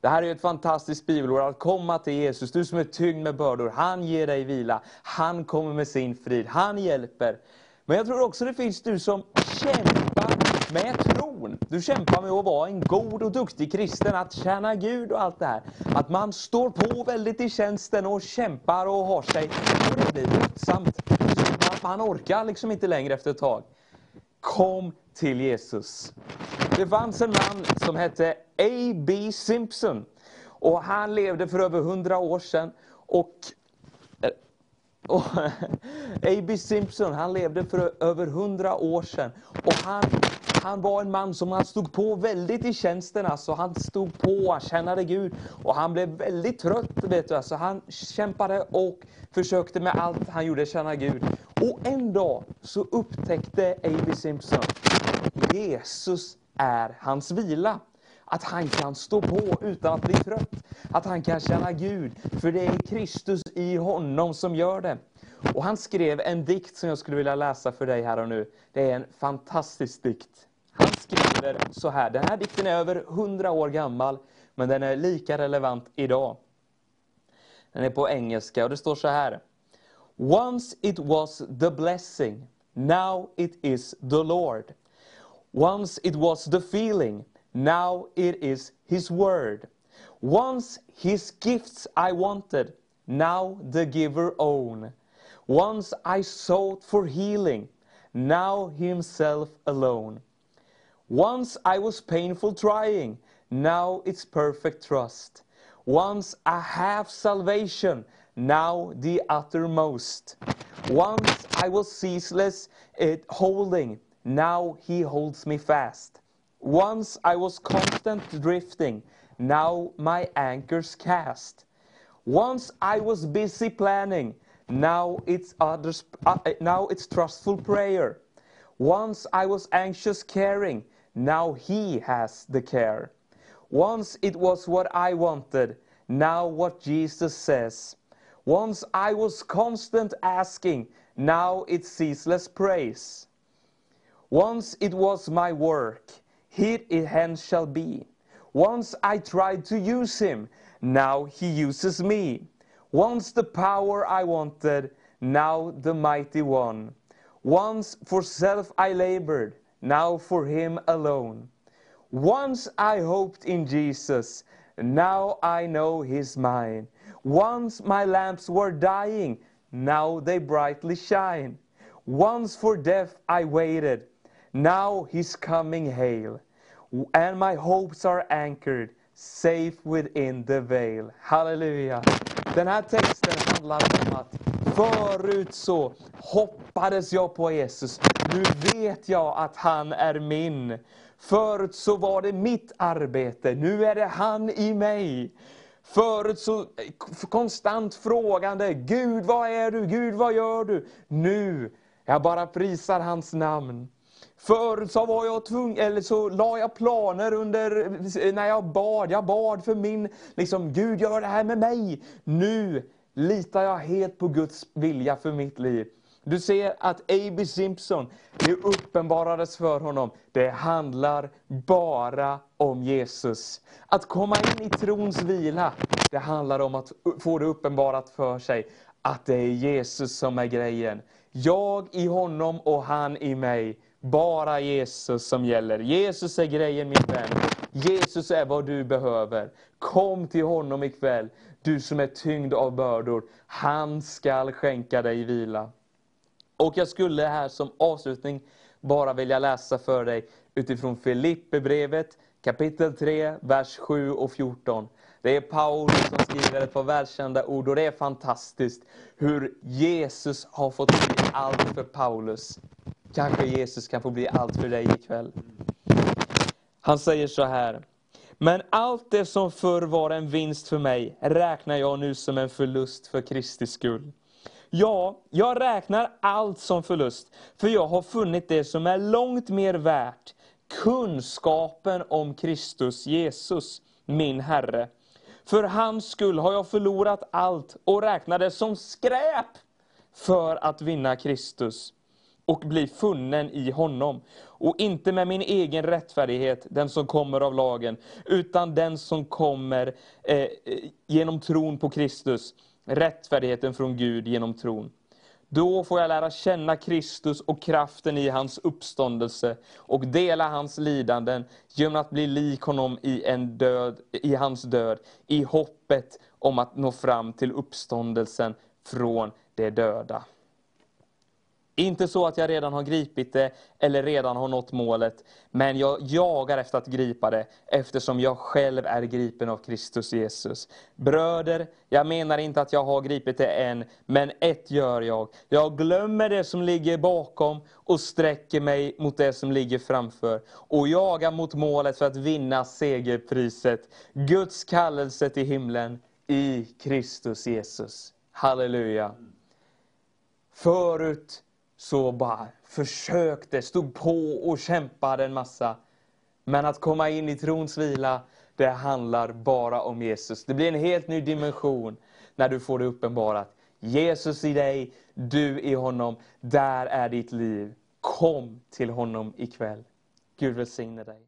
Det här är ett fantastiskt bibelord, att komma till Jesus. Du som är tyngd med bördor, han ger dig vila. Han kommer med sin frid, han hjälper. Men jag tror också det finns du som kämpar med tron. Du kämpar med att vara en god och duktig kristen, att tjäna Gud och allt det här. Att man står på väldigt i tjänsten och kämpar och har sig. Och det blir tröttsamt. Man, man orkar liksom inte längre efter ett tag. Kom till Jesus. Det fanns en man som hette A.B. Simpson. Och han levde för över hundra år sedan. Och eh, och A.B. Simpson, han levde för över hundra år sedan. Och han, han var en man som han stod på väldigt i tjänsten. Alltså. Han stod på, han tjänade Gud. Och han blev väldigt trött. Vet du. Alltså, han kämpade och försökte med allt han gjorde tjäna Gud. Och en dag så upptäckte A.B. Simpson Jesus är hans vila. Att han kan stå på utan att bli trött. Att han kan känna Gud. För det är Kristus i honom som gör det. Och han skrev en dikt som jag skulle vilja läsa för dig här och nu. Det är en fantastisk dikt. Han skriver så här. Den här dikten är över 100 år gammal. Men den är lika relevant idag. Den är på engelska och det står så här. Once it was the blessing, now it is the Lord. Once it was the feeling, now it is His word. Once His gifts I wanted, now the giver own. Once I sought for healing, now Himself alone. Once I was painful trying, now it's perfect trust. Once I have salvation, now the uttermost. Once I was ceaseless it holding, now he holds me fast. Once I was constant drifting, now my anchor's cast. Once I was busy planning, now it's others, uh, now it's trustful prayer. Once I was anxious caring, now he has the care. Once it was what I wanted, now what Jesus says. Once I was constant asking, now it's ceaseless praise. Once it was my work, here it hence shall be. Once I tried to use him, now he uses me. Once the power I wanted, now the mighty one. Once for self I labored, now for him alone. Once I hoped in Jesus, now I know he's mine. Once my lamps were dying, now they brightly shine. Once for death I waited, now he's coming hail. And my hopes are anchored, safe within the veil. Halleluja. Den här texten handlar om att förut så hoppades jag på Jesus. Nu vet jag att han är min. Förut så var det mitt arbete, nu är det han i mig. Förut så eh, konstant frågande, Gud vad är du, Gud vad gör du? Nu, jag bara prisar hans namn. Förut så var jag tvungen, eller så la jag planer under, eh, när jag bad. Jag bad för min, liksom, Gud gör det här med mig. Nu litar jag helt på Guds vilja för mitt liv. Du ser att A.B. Simpson, det uppenbarades för honom. Det handlar bara om Jesus. Att komma in i trons vila, det handlar om att få det uppenbarat för sig att det är Jesus som är grejen. Jag i honom och han i mig. Bara Jesus som gäller. Jesus är grejen min vän. Jesus är vad du behöver. Kom till honom ikväll, du som är tyngd av bördor. Han skall skänka dig vila. Och jag skulle här som avslutning bara vilja läsa för dig utifrån Filipperbrevet kapitel 3, vers 7 och 14. Det är Paulus som skriver ett par välkända ord och det är fantastiskt hur Jesus har fått bli allt för Paulus. Kanske Jesus kan få bli allt för dig ikväll. Han säger så här. Men allt det som förr var en vinst för mig räknar jag nu som en förlust för Kristi skull. Ja, jag räknar allt som förlust, för jag har funnit det som är långt mer värt, kunskapen om Kristus Jesus, min Herre. För hans skull har jag förlorat allt och räknar det som skräp för att vinna Kristus och bli funnen i honom. Och inte med min egen rättfärdighet, den som kommer av lagen, utan den som kommer eh, genom tron på Kristus, rättfärdigheten från Gud genom tron. Då får jag lära känna Kristus och kraften i hans uppståndelse och dela hans lidanden genom att bli lik honom i, en död, i hans död, i hoppet om att nå fram till uppståndelsen från de döda. Inte så att jag redan har gripit det eller redan har nått målet, men jag jagar efter att gripa det eftersom jag själv är gripen av Kristus Jesus. Bröder, jag menar inte att jag har gripit det än, men ett gör jag. Jag glömmer det som ligger bakom och sträcker mig mot det som ligger framför och jagar mot målet för att vinna segerpriset, Guds kallelse till himlen i Kristus Jesus. Halleluja. Förut så bara försökte, stod på och kämpade en massa. Men att komma in i trons vila, det handlar bara om Jesus. Det blir en helt ny dimension när du får det uppenbarat. Jesus i dig, du i honom, där är ditt liv. Kom till honom ikväll. Gud välsigne dig.